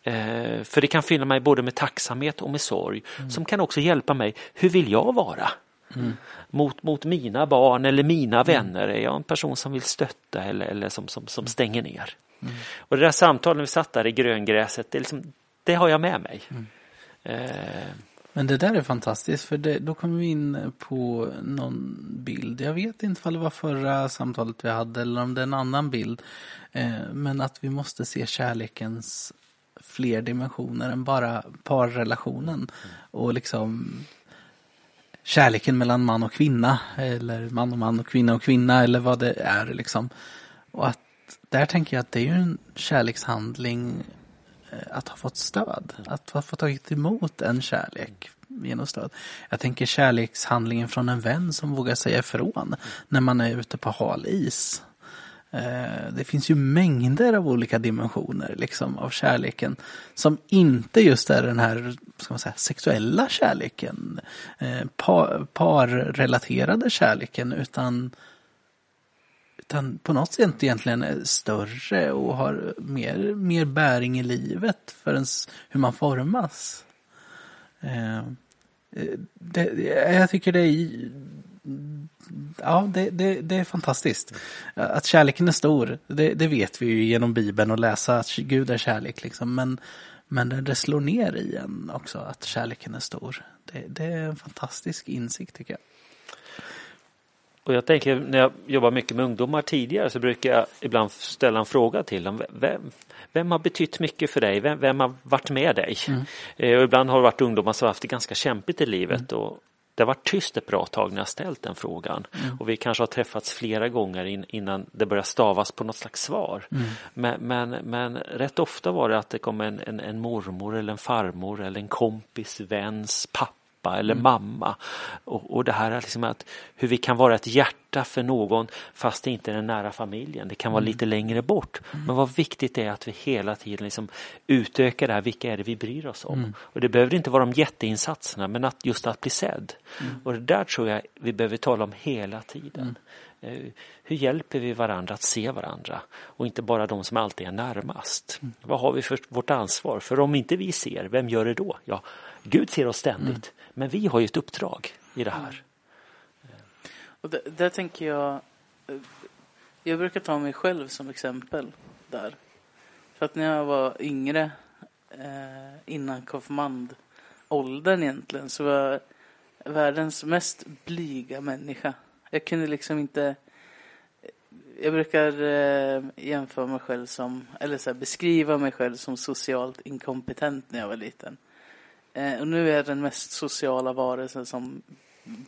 Eh, för det kan fylla mig både med tacksamhet och med sorg som kan också hjälpa mig. Hur vill jag vara? Mot, mot mina barn eller mina vänner? Är jag en person som vill stötta eller, eller som, som, som stänger ner? Och det där samtalet när vi satt där i gröngräset, det, liksom, det har jag med mig. Eh, Men det där är fantastiskt för det, då kommer vi in på någon bild. Jag vet inte om det var förra samtalet vi hade eller om det är en annan bild. Eh, men att vi måste se kärlekens fler dimensioner än bara parrelationen. Och liksom kärleken mellan man och kvinna eller man och man och kvinna och kvinna eller vad det är liksom. Och att där tänker jag att det är ju en kärlekshandling eh, att ha fått stöd. Att ha fått tagit emot en kärlek genom stöd. Jag tänker kärlekshandlingen från en vän som vågar säga ifrån när man är ute på hal is. Eh, det finns ju mängder av olika dimensioner liksom, av kärleken som inte just är den här ska man säga, sexuella kärleken, eh, par, parrelaterade kärleken utan utan på något sätt egentligen är större och har mer, mer bäring i livet för ens, hur man formas. Eh, det, jag tycker det är Ja, det, det, det är fantastiskt. Att kärleken är stor, det, det vet vi ju genom Bibeln och läsa att Gud är kärlek. Liksom. Men, Men det, slår ner i en också att kärleken är stor. Det, det är en fantastisk insikt tycker jag. Och jag tänker när jag jobbar mycket med ungdomar tidigare så brukar jag ibland ställa en fråga till dem. Vem, vem har betytt mycket för dig? Vem, vem har varit med dig? Mm. Eh, och ibland har det varit ungdomar som har haft det ganska kämpigt i livet. Mm. Och det har varit tyst ett bra tag när jag ställt den frågan. Mm. Och vi kanske har träffats flera gånger in, innan det börjar stavas på något slags svar. Mm. Men, men, men, rätt ofta var det att det kom en, en, en mormor eller en farmor eller en kompis, väns, pappa pappa eller mm. mamma. Och, och det här är liksom att hur vi kan vara ett hjärta för någon fast det inte är den nära familjen. Det kan vara mm. lite längre bort. Mm. Men vad viktigt är att vi hela tiden liksom utökar det här. Vilka är det vi bryr oss om? Mm. Och det behöver inte vara de jätteinsatserna men att just att bli sedd. Mm. Och det där tror jag vi behöver tala om hela tiden. Mm. Eh, hur hjälper vi varandra att se varandra och inte bara de som alltid är närmast? Mm. Vad har vi för vårt ansvar? För om inte vi ser, vem gör det då? Ja, Gud ser oss ständigt. Men vi har ju ett uppdrag i det här. Och där, där tänker jag, jag brukar ta mig själv som exempel där. För att när jag var yngre, eh, innan konfirmandåldern egentligen, så var jag världens mest blyga människa. Jag kunde liksom inte... Jag brukar eh, jämföra mig själv som, eller så här, beskriva mig själv som socialt inkompetent när jag var liten. Eh, och nu är jag den mest sociala varelsen som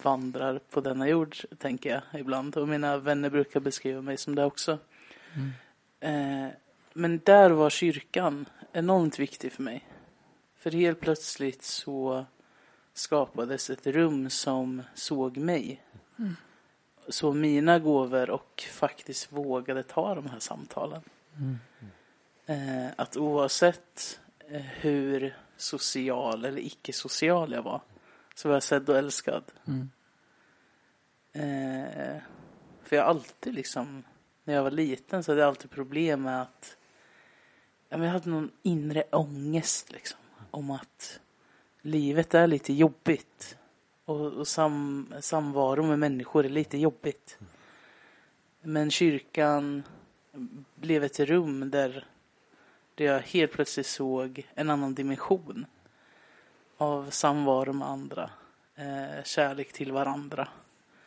vandrar på denna jord, tänker jag ibland. Och mina vänner brukar beskriva mig som det också. Mm. Eh, men där var kyrkan enormt viktig för mig. För helt plötsligt så skapades ett rum som såg mig. Mm. Så mina gåvor och faktiskt vågade ta de här samtalen. Mm. Eh, att oavsett eh, hur social eller icke-social jag var. Så var jag sedd och älskad. Mm. Eh, för jag alltid liksom, när jag var liten så hade jag alltid problem med att ja, men jag hade någon inre ångest liksom. Om att livet är lite jobbigt. Och, och sam, samvaro med människor är lite jobbigt. Men kyrkan blev ett rum där där jag helt plötsligt såg en annan dimension av samvaro med andra, eh, kärlek till varandra.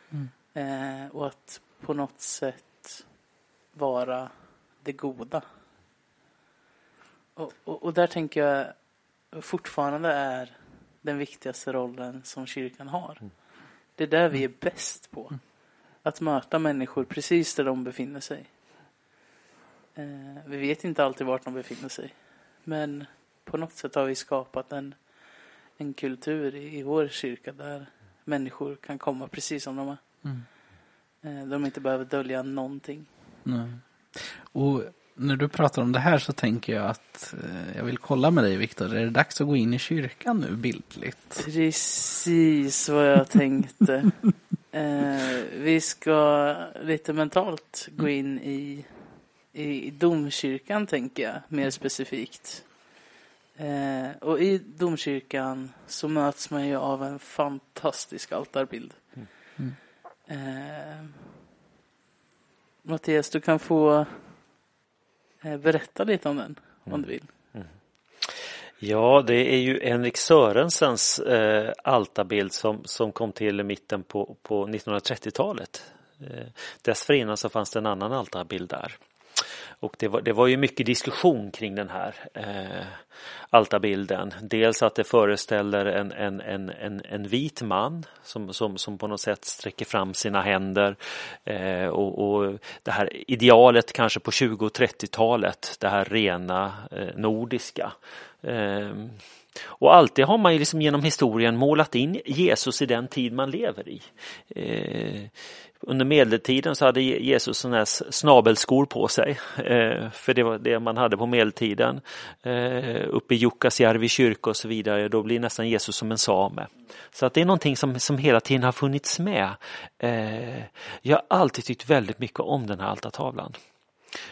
Mm. Eh, och att på något sätt vara det goda. Och, och, och, där tänker jag fortfarande är den viktigaste rollen som kyrkan har. Mm. Det är där vi är bäst på. Mm. Att möta människor precis där de befinner sig. Eh, vi vet inte alltid vart de befinner sig. Men på något sätt har vi skapat en, en kultur i, i vår kyrka där människor kan komma precis som de är. Mm. Eh, de inte behöver dölja någonting. Nej. Och när du pratar om det här så tänker jag att eh, jag vill kolla med dig Viktor. Är det dags att gå in i kyrkan nu bildligt? Precis vad jag tänkte. *laughs* eh, vi ska lite mentalt gå in i i domkyrkan tänker jag mer specifikt. Eh, och i domkyrkan så möts man ju av en fantastisk altarbild. Mm. Eh, Mattias, du kan få eh, berätta lite om den om du vill. Mm. Ja, det är ju Henrik Sörensens eh, altarbild som, som kom till i mitten på, på 1930-talet. Eh, dessförinnan så fanns det en annan altarbild där. Och det var, det var ju mycket diskussion kring den här eh, altarbilden. Dels att det föreställer en, en, en, en, en vit man som, som, som på något sätt sträcker fram sina händer eh, och, och det här idealet kanske på 20 och 30-talet, det här rena eh, nordiska. Eh, och alltid har man ju liksom genom historien målat in Jesus i den tid man lever i. Eh, under medeltiden så hade Jesus sådana här snabelskor på sig. Eh, för det var det man hade på medeltiden. Eh, uppe i Jukkasjärvi kyrka och så vidare, då blir nästan Jesus som en same. Så att det är någonting som, som hela tiden har funnits med. Eh, jag har alltid tyckt väldigt mycket om den här altartavlan.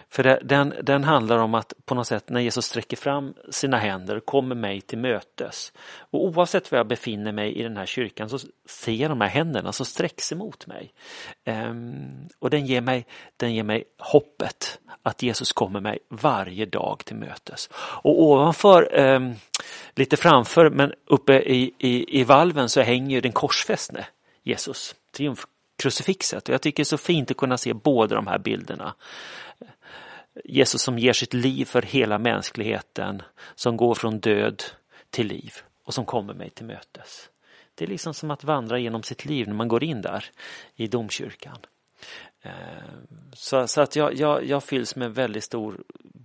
För den, den handlar om att på något sätt när Jesus sträcker fram sina händer och kommer mig till mötes. Och oavsett var jag befinner mig i den här kyrkan så ser jag de här händerna som sträcks emot mig. Um, och den ger mig, den ger mig hoppet att Jesus kommer mig varje dag till mötes. Och ovanför, um, lite framför men uppe i, i, i valven så hänger den korsfästne Jesus, triumfkrucifixet. Och jag tycker det är så fint att kunna se båda de här bilderna. Jesus som ger sitt liv för hela mänskligheten, som går från död till liv och som kommer mig till mötes. Det är liksom som att vandra genom sitt liv när man går in där i domkyrkan. Eh, så, så att jag, jag, jag fylls med väldigt stor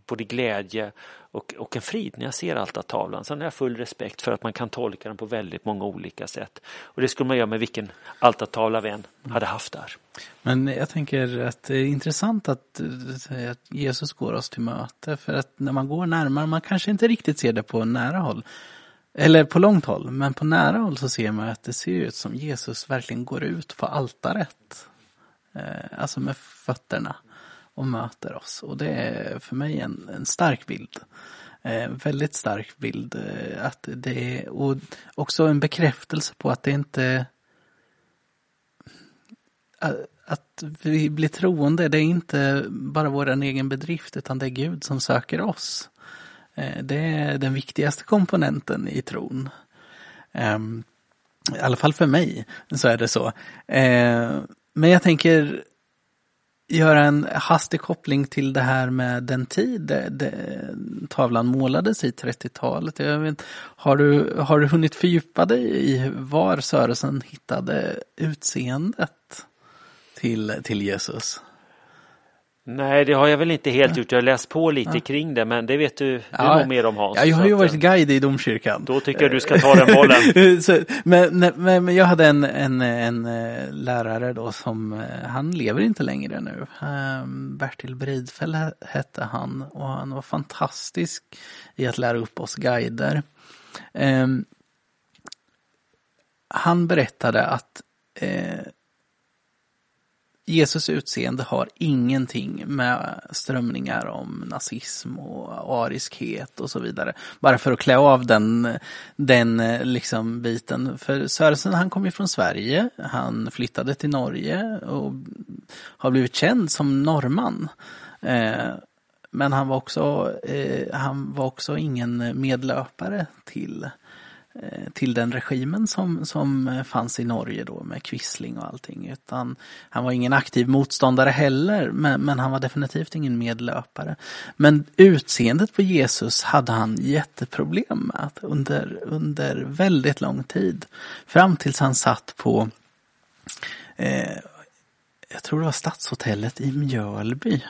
både glädje och, och en frid när jag ser altartavlan. Sen har jag full respekt för att man kan tolka den på väldigt många olika sätt. Och det skulle man göra med vilken altartavla vi än hade haft där. Men jag tänker att det är intressant att, eh, att Jesus går oss till möte. För att när man går närmare, man kanske inte riktigt ser det på nära håll. Eller på långt håll, men på nära håll så ser man att det ser ut som Jesus verkligen går ut på altaret. Eh, alltså med fötterna och möter oss. Och det är för mig en, en stark bild. Eh, väldigt stark bild. Eh, att det är, och också en bekräftelse på att det inte att vi blir troende, det är inte bara vår egen bedrift utan det är Gud som söker oss. Eh, det är den viktigaste komponenten i tron. Ehm, I alla fall för mig så är det så. Eh, men jag tänker göra en hastig koppling till det här med den tid det, det, tavlan målades i 30-talet. har, du, har du hunnit fördjupa dig i var Söresen hittade utseendet till, till Jesus? Nej, det har jag väl inte helt gjort. Jag har läst på lite ja. kring det, men det vet du, du ja. nog mer om Hans. Ja, jag har ju varit guide i domkyrkan. Då tycker jag du ska ta den bollen. *laughs* så, men, men, men, jag hade en, en, en eh, lärare då som, eh, han lever inte längre nu. Um, Bertil Bridfäll hette han och han var fantastisk i att lära upp oss guider. Um, han berättade att eh, Jesus utseende har ingenting med strömningar om nazism och ariskhet och så vidare. Bara för att klä av den, den eh, liksom biten. För Sörensen han kom ju från Sverige, han flyttade till Norge och har blivit känd som norrman. Eh, men han var också, eh, han var också ingen medlöpare till Eh, till den regimen som, som eh, fanns i Norge då med Quisling och allting. Utan han var ingen aktiv motståndare heller, men, men, han var definitivt ingen medlöpare. Men utseendet på Jesus hade han jätteproblem med under, under väldigt lång tid. Fram tills han satt på, eh, jag tror det var Stadshotellet i Mjölby.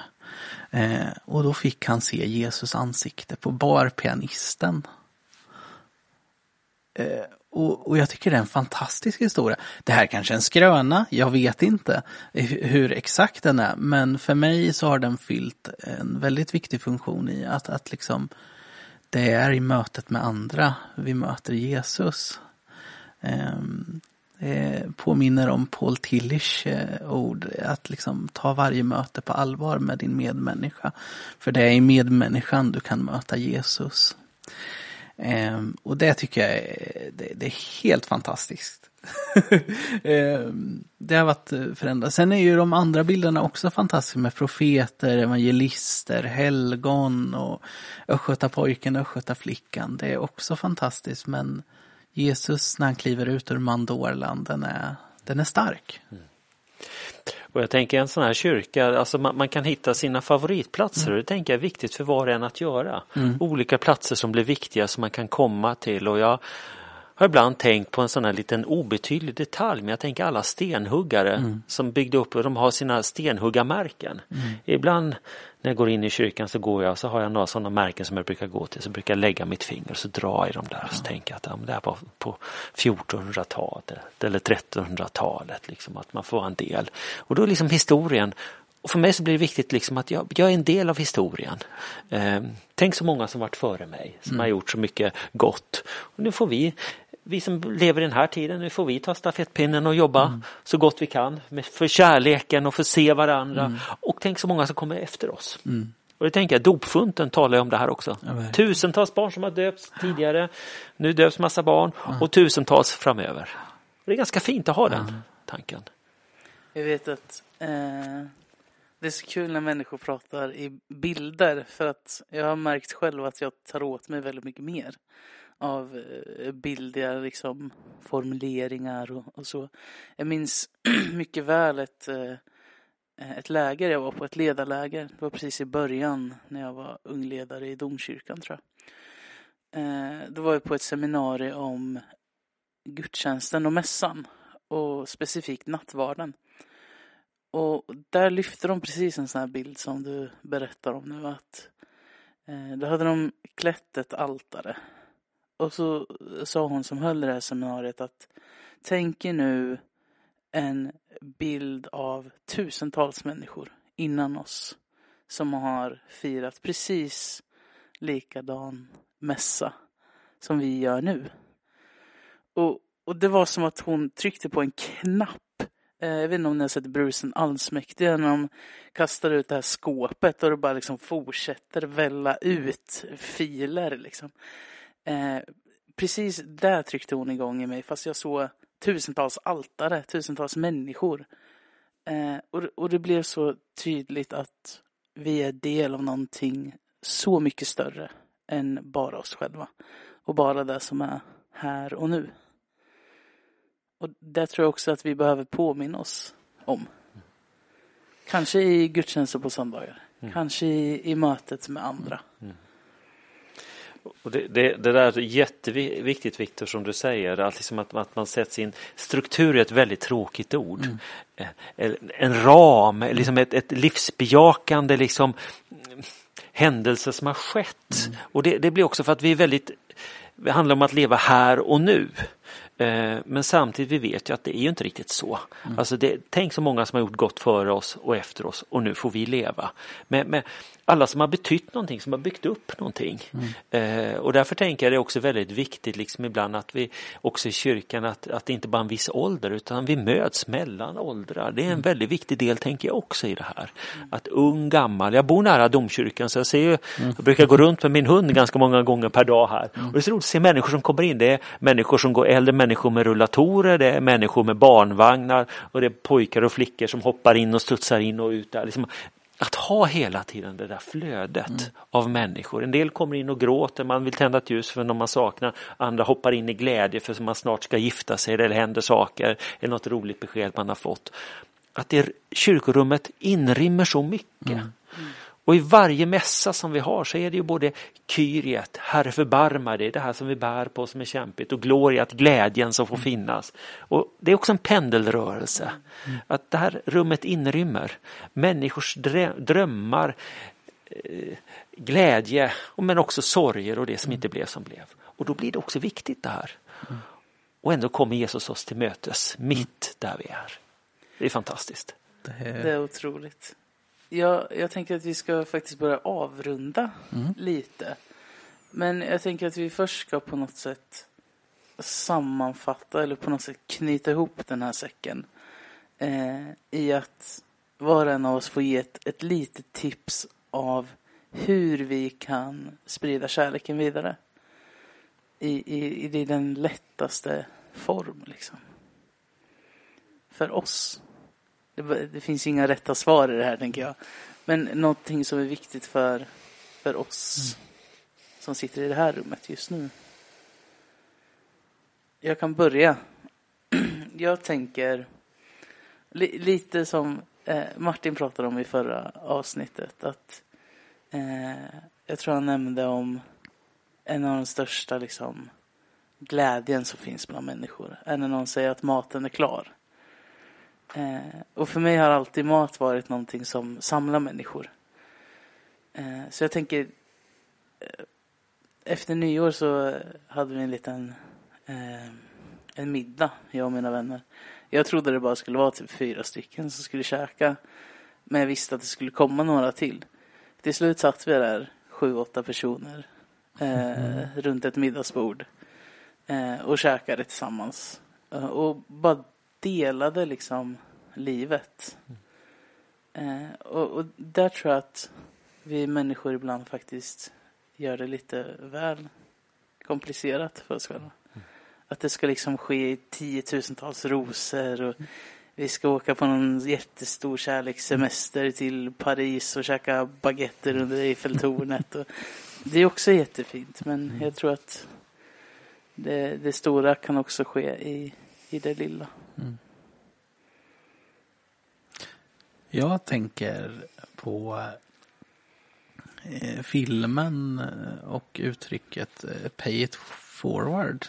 Eh, och då fick han se Jesus ansikte på barpianisten. Eh, och, och, jag tycker det är en fantastisk historia. Det här kanske är en skröna, jag vet inte hur exakt den är. Men för mig så har den fyllt en väldigt viktig funktion i att, att liksom det är i mötet med andra vi möter Jesus. Ehm, det påminner om Paul Tillichs eh, ord, att liksom ta varje möte på allvar med din medmänniska. För det är i medmänniskan du kan möta Jesus. Um, och det tycker jag är, det, det är helt fantastiskt. um, *laughs* det har varit eh, förändrat. Sen är ju de andra bilderna också fantastiska med profeter, evangelister, helgon och östgötapojken, östgötaflickan. Det är också fantastiskt men Jesus när han kliver ut ur mandorland, den är, den är stark. Mm. Och jag tänker en sån här kyrka, alltså man, man kan hitta sina favoritplatser mm. och det tänker jag är viktigt för var och en att göra. Mm. Olika platser som blir viktiga som man kan komma till och jag har ibland tänkt på en sån här liten obetydlig detalj men jag tänker alla stenhuggare mm. som byggde upp och de har sina stenhuggarmärken. Mm. Ibland när jag går in i kyrkan så går jag så har jag några sådana märken som jag brukar gå till så brukar jag lägga mitt finger och så drar i dem där och så tänker jag att ja, det här var på 1400-talet eller 1300-talet liksom att man får en del. Och då är liksom historien och för mig så blir det viktigt liksom att jag, jag är en del av historien. Eh, tänk så många som varit före mig, som mm. har gjort så mycket gott. Och nu får vi vi som lever i den här tiden, nu får vi ta stafettpinnen och jobba mm. så gott vi kan för kärleken och för att se varandra. Mm. Och tänk så många som kommer efter oss. Mm. Och det tänker jag, dopfunten talar ju om det här också. Ja. Tusentals barn som har döpts tidigare, nu döps massa barn och tusentals framöver. Det är ganska fint att ha den tanken. Jag vet att eh, det är så kul när människor pratar i bilder för att jag har märkt själv att jag tar åt mig väldigt mycket mer av eh, bildiga liksom, formuleringar och, och så. Jag minns *clears throat* mycket väl ett, eh, ett läger jag var på, ett ledarläger. Det var precis i början när jag var ungledare i domkyrkan tror jag. Eh, då var jag på ett seminarium om gudstjänsten och mässan och specifikt nattvarden. Och där lyfte de precis en sån här bild som du berättar om nu att eh, då hade de klätt ett altare. Och så sa hon som höll det här seminariet att tänk er nu en bild av tusentals människor innan oss som har firat precis likadan mässa som vi gör nu. Och, och det var som att hon tryckte på en knapp. Eh, Jag vet inte om ni har sett Bruce den allsmäktige när de kastar ut det här skåpet och det bara liksom fortsätter välla ut filer liksom. Eh, precis där tryckte hon igång i mig fast jag såg tusentals altare, tusentals människor. Eh, och, och det blev så tydligt att vi är del av någonting så mycket större än bara oss själva. Och bara det som är här och nu. Och det tror jag också att vi behöver påminna oss om. Kanske i gudstjänster på söndagar. Kanske i, i mötet med andra. Och det, det, det där är jätteviktigt Viktor som du säger, att, liksom att, att man sätter sin struktur är ett väldigt tråkigt ord. Eh, En, en ram, liksom ett, ett livsbejakande liksom, händelse som har skett. Och det, det blir också för att vi är väldigt, det handlar om att leva här och nu. Eh, Men samtidigt vi vet ju att det är ju inte riktigt så. Alltså det, tänk så många som har gjort gott före oss och efter oss och nu får vi leva. Med, med alla som har betytt någonting, som har byggt upp någonting. Eh, och därför tänker jag det är också väldigt viktigt liksom ibland att vi också i kyrkan att, att det inte bara är en viss ålder utan vi möts mellan åldrar. Det är en väldigt viktig del tänker jag också i det här. Att ung, gammal, jag bor nära domkyrkan så jag ser ju, jag brukar gå runt med min hund ganska många gånger per dag här. Och det är så roligt att se människor som kommer in. Det är människor som går äldre människor med rullatorer, det är människor med barnvagnar och det är pojkar och flickor som hoppar in och studsar in och ut där. Liksom, att ha hela tiden det där flödet av människor. En del kommer in och gråter, man vill tända ett ljus för någon man saknar. Andra hoppar in i glädje för att man snart ska gifta sig eller händer saker. Eller något roligt besked man har fått. Att det kyrkorummet inrymmer så mycket. Och i varje mässa som vi har så är det ju både Kyriet, Herre förbarma dig, det här som vi bär på som är kämpigt och Gloriat, glädjen som får finnas. Och Det är också en pendelrörelse. Att det här rummet inrymmer människors drö- drömmar, eh, glädje men också sorger och det som inte blev som blev. Och då blir det också viktigt det här. Och ändå kommer Jesus oss till mötes mitt där vi är. Det är fantastiskt. Det Det är, är otroligt. Jag, jag tänker att vi ska faktiskt börja avrunda lite. Men jag tänker att vi först ska på något sätt sammanfatta eller på något sätt knyta ihop den här säcken. Eh, I att var och en av oss får ge ett, ett litet tips av hur vi kan sprida kärleken vidare. I, i, i den lättaste form liksom. För oss. Det, det finns inga rätta svar i det här tänker jag. Men någonting som är viktigt för, för oss som sitter i det här rummet just nu. Jag kan börja. *clears throat* Jag tänker li, lite som eh, Martin pratade om i förra avsnittet. Att eh, Jag tror han nämnde om en av de största liksom, glädjen som finns bland människor. Är när någon säger att maten är klar. Eh, och för mig har alltid mat varit någonting som samlar människor. Eh, så jag tänker eh, efter nyår så hade vi en liten eh, en middag, jag och mina vänner. Jag trodde det bara skulle vara typ fyra stycken som skulle käka. Men jag visste att det skulle komma några till. Till slut satt vi där, sju, åtta personer eh, runt ett middagsbord eh, och käkade tillsammans. Och bara delade liksom livet. Eh, och, och där tror jag att vi människor ibland faktiskt gör det lite väl komplicerat för oss själva. Att det ska liksom ske i tiotusentals rosor och vi ska åka på någon jättestor kärlekssemester till Paris och käka baguetter under Eiffeltornet. Och det är också jättefint men jag tror att det, det stora kan också ske i, i det lilla. Mm. Jag tänker på eh, filmen eh, och uttrycket eh, pay it forward.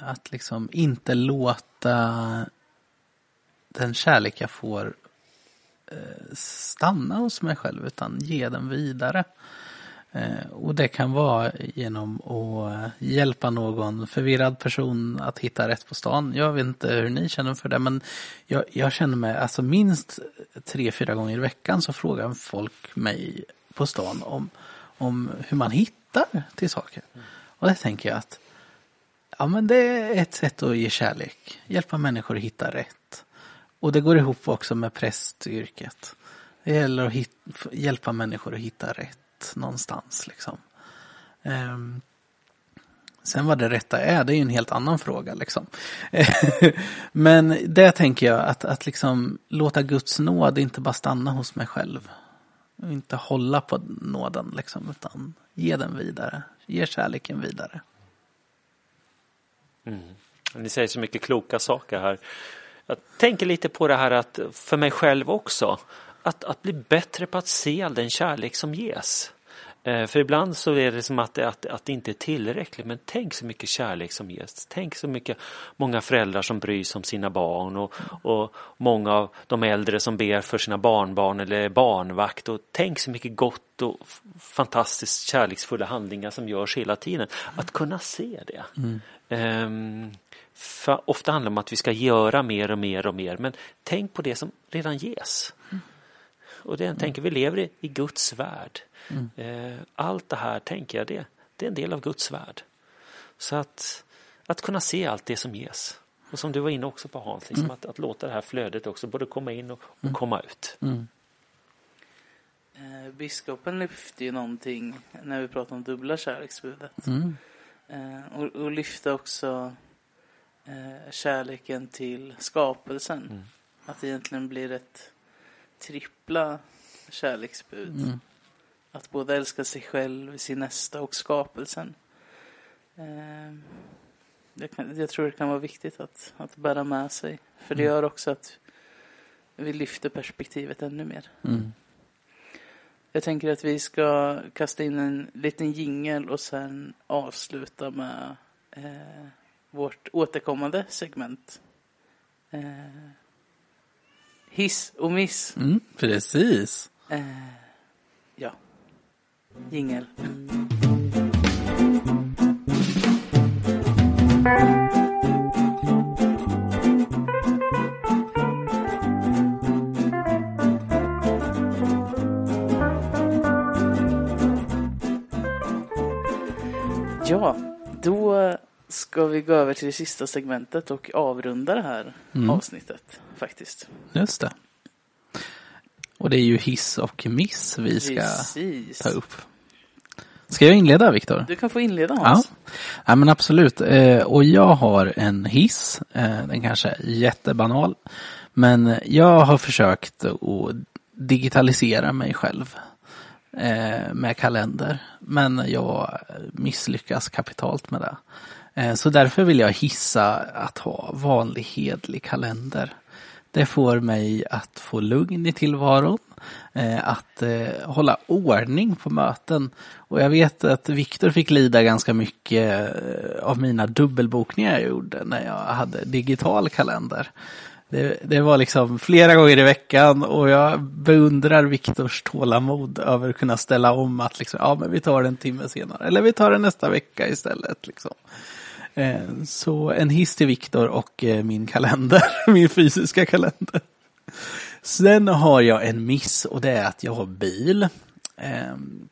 Att liksom inte låta den kärlek jag får stanna hos mig själv utan ge den vidare. Eh, och det kan vara genom att eh, hjälpa någon förvirrad person att hitta rätt på stan. Jag vet inte hur ni känner för det men jag, jag känner mig, alltså minst tre, fyra gånger i veckan så frågar folk mig på stan om, om hur man hittar till saker. Och det tänker jag att ja men det är ett sätt att ge kärlek, hjälpa människor att hitta rätt. Och det går ihop också med prästyrket. Det gäller att hitta, hjälpa människor att hitta rätt någonstans. Liksom. Ehm, sen vad det rätta är, det är ju en helt annan fråga. Liksom. *laughs* Men det tänker jag, att, att liksom låta Guds nåd inte bara stanna hos mig själv. Och inte hålla på nåden, liksom, utan ge den vidare. Ge kärleken vidare. Mm. Ni säger så mycket kloka saker här. Jag tänker lite på det här att för mig själv också. Att, att bli bättre på att se all den kärlek som ges. Eh, för ibland så är det som att, det- att, att det inte är tillräckligt. Men tänk så mycket kärlek som ges. Tänk så mycket många föräldrar som bryr sig om sina barn. Och, och många av de äldre som ber för sina barnbarn eller barnvakt. Och tänk så mycket gott och fantastiskt kärleksfulla handlingar som görs hela tiden. Att kunna se det. Mm. Um, ofta handlar det om att vi ska göra mer och mer och mer. Men tänk på det som redan ges. Och det, jag tänker, vi lever i, i Guds värld. Eh, allt det här, tänker jag, det, det är en del av Guds värld. Så att, att kunna se allt det som ges. Och som du var inne också på Hans, liksom att, att låta det här flödet också både komma in och, och komma ut. Eh, biskopen lyfte ju någonting när vi pratade om dubbla kärleksbudet. Mm. Eh, och, och lyfte också eh, kärleken till skapelsen. Att det egentligen blir ett trippla kärleksbud. Att både älska sig själv, sin nästa och skapelsen. Jag, kan, jag tror det kan vara viktigt att, att bära med sig. För det gör också att vi lyfter perspektivet ännu mer. Mm. Jag tänker att vi ska kasta in en liten jingel och sen avsluta med eh, vårt återkommande segment. Eh, hiss och miss. Mm, precis. Eh, ja. Jingel. Ja, då ska vi gå över till det sista segmentet och avrunda det här Mm. avsnittet faktiskt. Just det. Och det är ju hiss och miss vi ska Precis. ta upp. Ska jag inleda Viktor? Du kan få inleda Ja. Hans. ja, men absolut. Eh, och jag har en hiss. Eh, den kanske är jättebanal. Men jag har försökt att digitalisera mig själv eh, med kalender. Men jag misslyckas kapitalt med det. Eh, så därför vill jag hissa att ha vanlig hedlig kalender. Det får mig att få lugn i tillvaron, eh, att eh, hålla ordning på möten. Och jag vet att Viktor fick lida ganska mycket av mina dubbelbokningar jag gjorde när jag hade digital kalender. Det, det var liksom flera gånger i veckan och jag beundrar Viktors tålamod över att kunna ställa om att liksom, ja men vi tar det en timme senare eller vi tar det nästa vecka istället. Liksom. Eh, så en hiss till Viktor och eh, min kalender, *laughs* min fysiska kalender. Sen har jag en miss och det är att jag har bil. Ehm,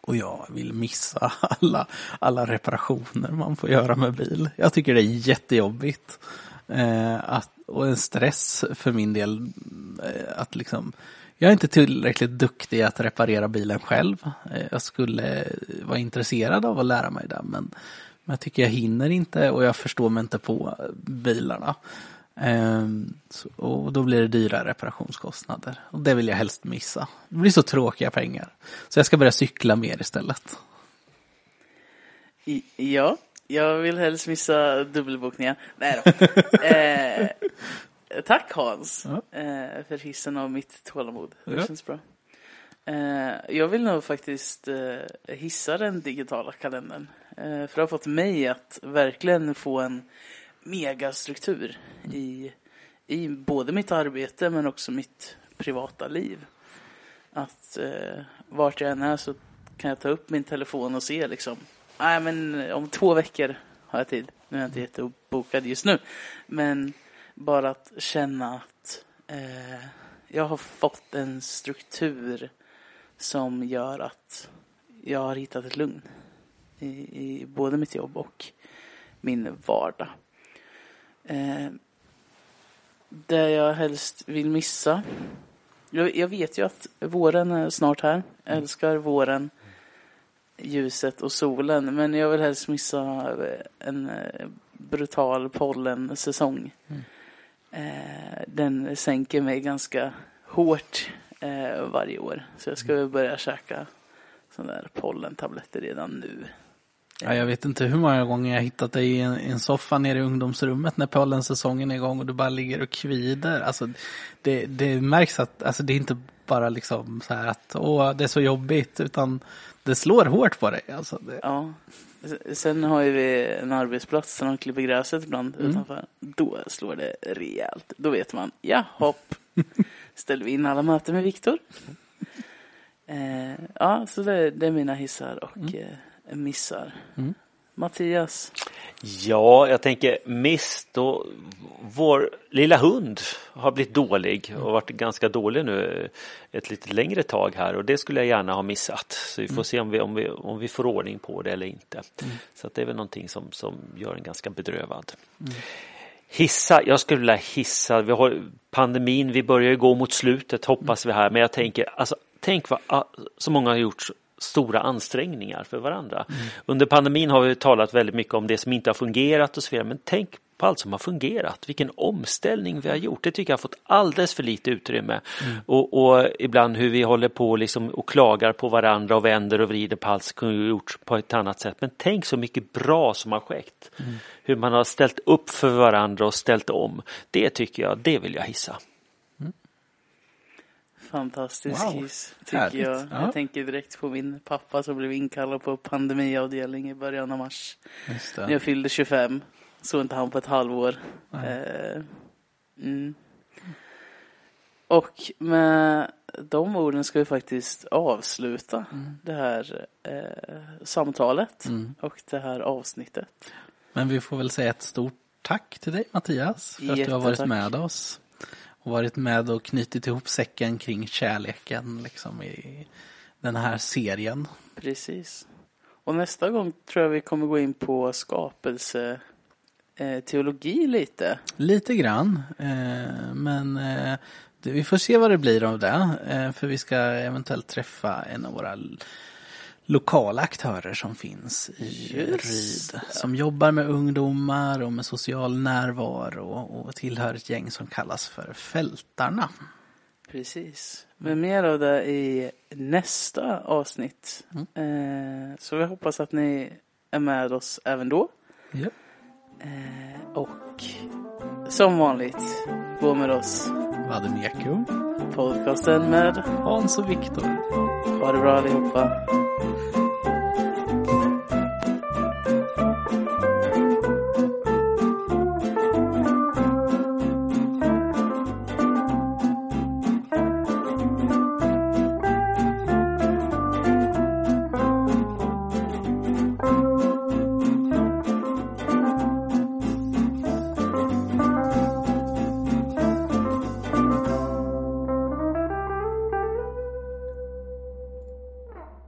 och jag vill missa *laughs* alla, alla reparationer man får göra med bil. Jag tycker det är jättejobbigt. Eh, att, och en stress för min del. Att liksom, Jag är inte tillräckligt duktig att reparera bilen själv. Jag skulle vara intresserad av att lära mig det men, men jag tycker jag hinner inte och jag förstår mig inte på bilarna. Ehm, så, och då blir det dyra reparationskostnader. Och det vill jag helst missa. Det blir så tråkiga pengar. Så jag ska börja cykla mer istället. I, ja, jag vill helst missa dubbelbokningar. Nej då. *laughs* eh, tack Hans Ja. eh, för hissen av mitt tålamod. Det Ja. känns bra. Eh, jag vill nog faktiskt eh, hissa den digitala kalendern. Eh, för det har fått mig att verkligen få en megastruktur i, i både mitt arbete men också mitt privata liv. Att eh, vart jag än är så kan jag ta upp min telefon och se liksom. Nej men om två veckor har jag tid. Nu är jag inte jättebokad just nu. Men bara att känna att eh, jag har fått en struktur som gör att jag har hittat ett lugn i, i både mitt jobb och min vardag. Eh, det jag helst vill missa. Jag, jag vet ju att våren är snart här. Jag älskar våren, ljuset och solen. Men jag vill helst missa eh, en eh, brutal pollensäsong. Eh, den sänker mig ganska hårt eh, varje år. Så jag ska väl börja käka sådana där pollentabletter redan nu. Ja, jag vet inte hur många gånger jag hittat dig i en, i en soffa nere i ungdomsrummet när pollensäsongen är igång och du bara ligger och kvider. Alltså, det, det märks att alltså, det är inte bara liksom så här att åh, det är så jobbigt utan det slår hårt på dig. Alltså, det, Ja. Sen har ju vi en arbetsplats där de klipper gräset ibland utanför. Då slår det rejält. Då vet man, ja hopp. *laughs* Ställer vi in alla möten med Viktor. Eh, ja, så det, det är mina hissar och eh, missar. Mattias. Ja, jag tänker Mist då, vår lilla hund har blivit dålig och varit ganska dålig nu ett lite längre tag här och det skulle jag gärna ha missat. Så vi får se om vi, om vi, om vi får ordning på det eller inte. Så att det är väl någonting som, som gör en ganska bedrövad. Hissa, jag skulle vilja hissa, vi har pandemin, vi börjar ju gå mot slutet hoppas vi här, men jag tänker, alltså tänk vad så många har gjort stora ansträngningar för varandra. Under pandemin har vi talat väldigt mycket om det som inte har fungerat och så vidare, men tänk på allt som har fungerat, vilken omställning vi har gjort. Det tycker jag har fått alldeles för lite utrymme. Och, och ibland hur vi håller på liksom och klagar på varandra och vänder och vrider på allt som kunde gjorts på ett annat sätt. Men tänk så mycket bra som har skett. Hur man har ställt upp för varandra och ställt om. Det tycker jag, det vill jag hissa. Fantastisk Wow, hiss, tycker härligt. jag. Ja. Jag tänker direkt på min pappa som blev inkallad på pandemiavdelning i början av mars. När jag fyllde 25. Såg inte han på ett halvår. Eh, mm. Och med de orden ska vi faktiskt avsluta det här eh, samtalet Mm. och det här avsnittet. Men vi får väl säga ett stort tack till dig Mattias för att du har varit Jättetack. med oss. Varit med och knutit ihop säcken kring kärleken liksom i den här serien. Precis. Och nästa gång tror jag vi kommer gå in på skapelse eh, teologi lite. Lite grann, eh, men eh, vi får se vad det blir av det. För vi ska eventuellt träffa en av våra lokala aktörer som finns i Just Ryd. Som jobbar med ungdomar och med social närvaro och, tillhör ett gäng som kallas för Fältarna. Precis. Men mer av det i nästa avsnitt. Mm. Eh, så vi hoppas att ni är med oss även då. Ja. Eh, och som vanligt, gå med oss. Vademeko, Podcasten med Hans och Viktor. Ha det bra allihopa.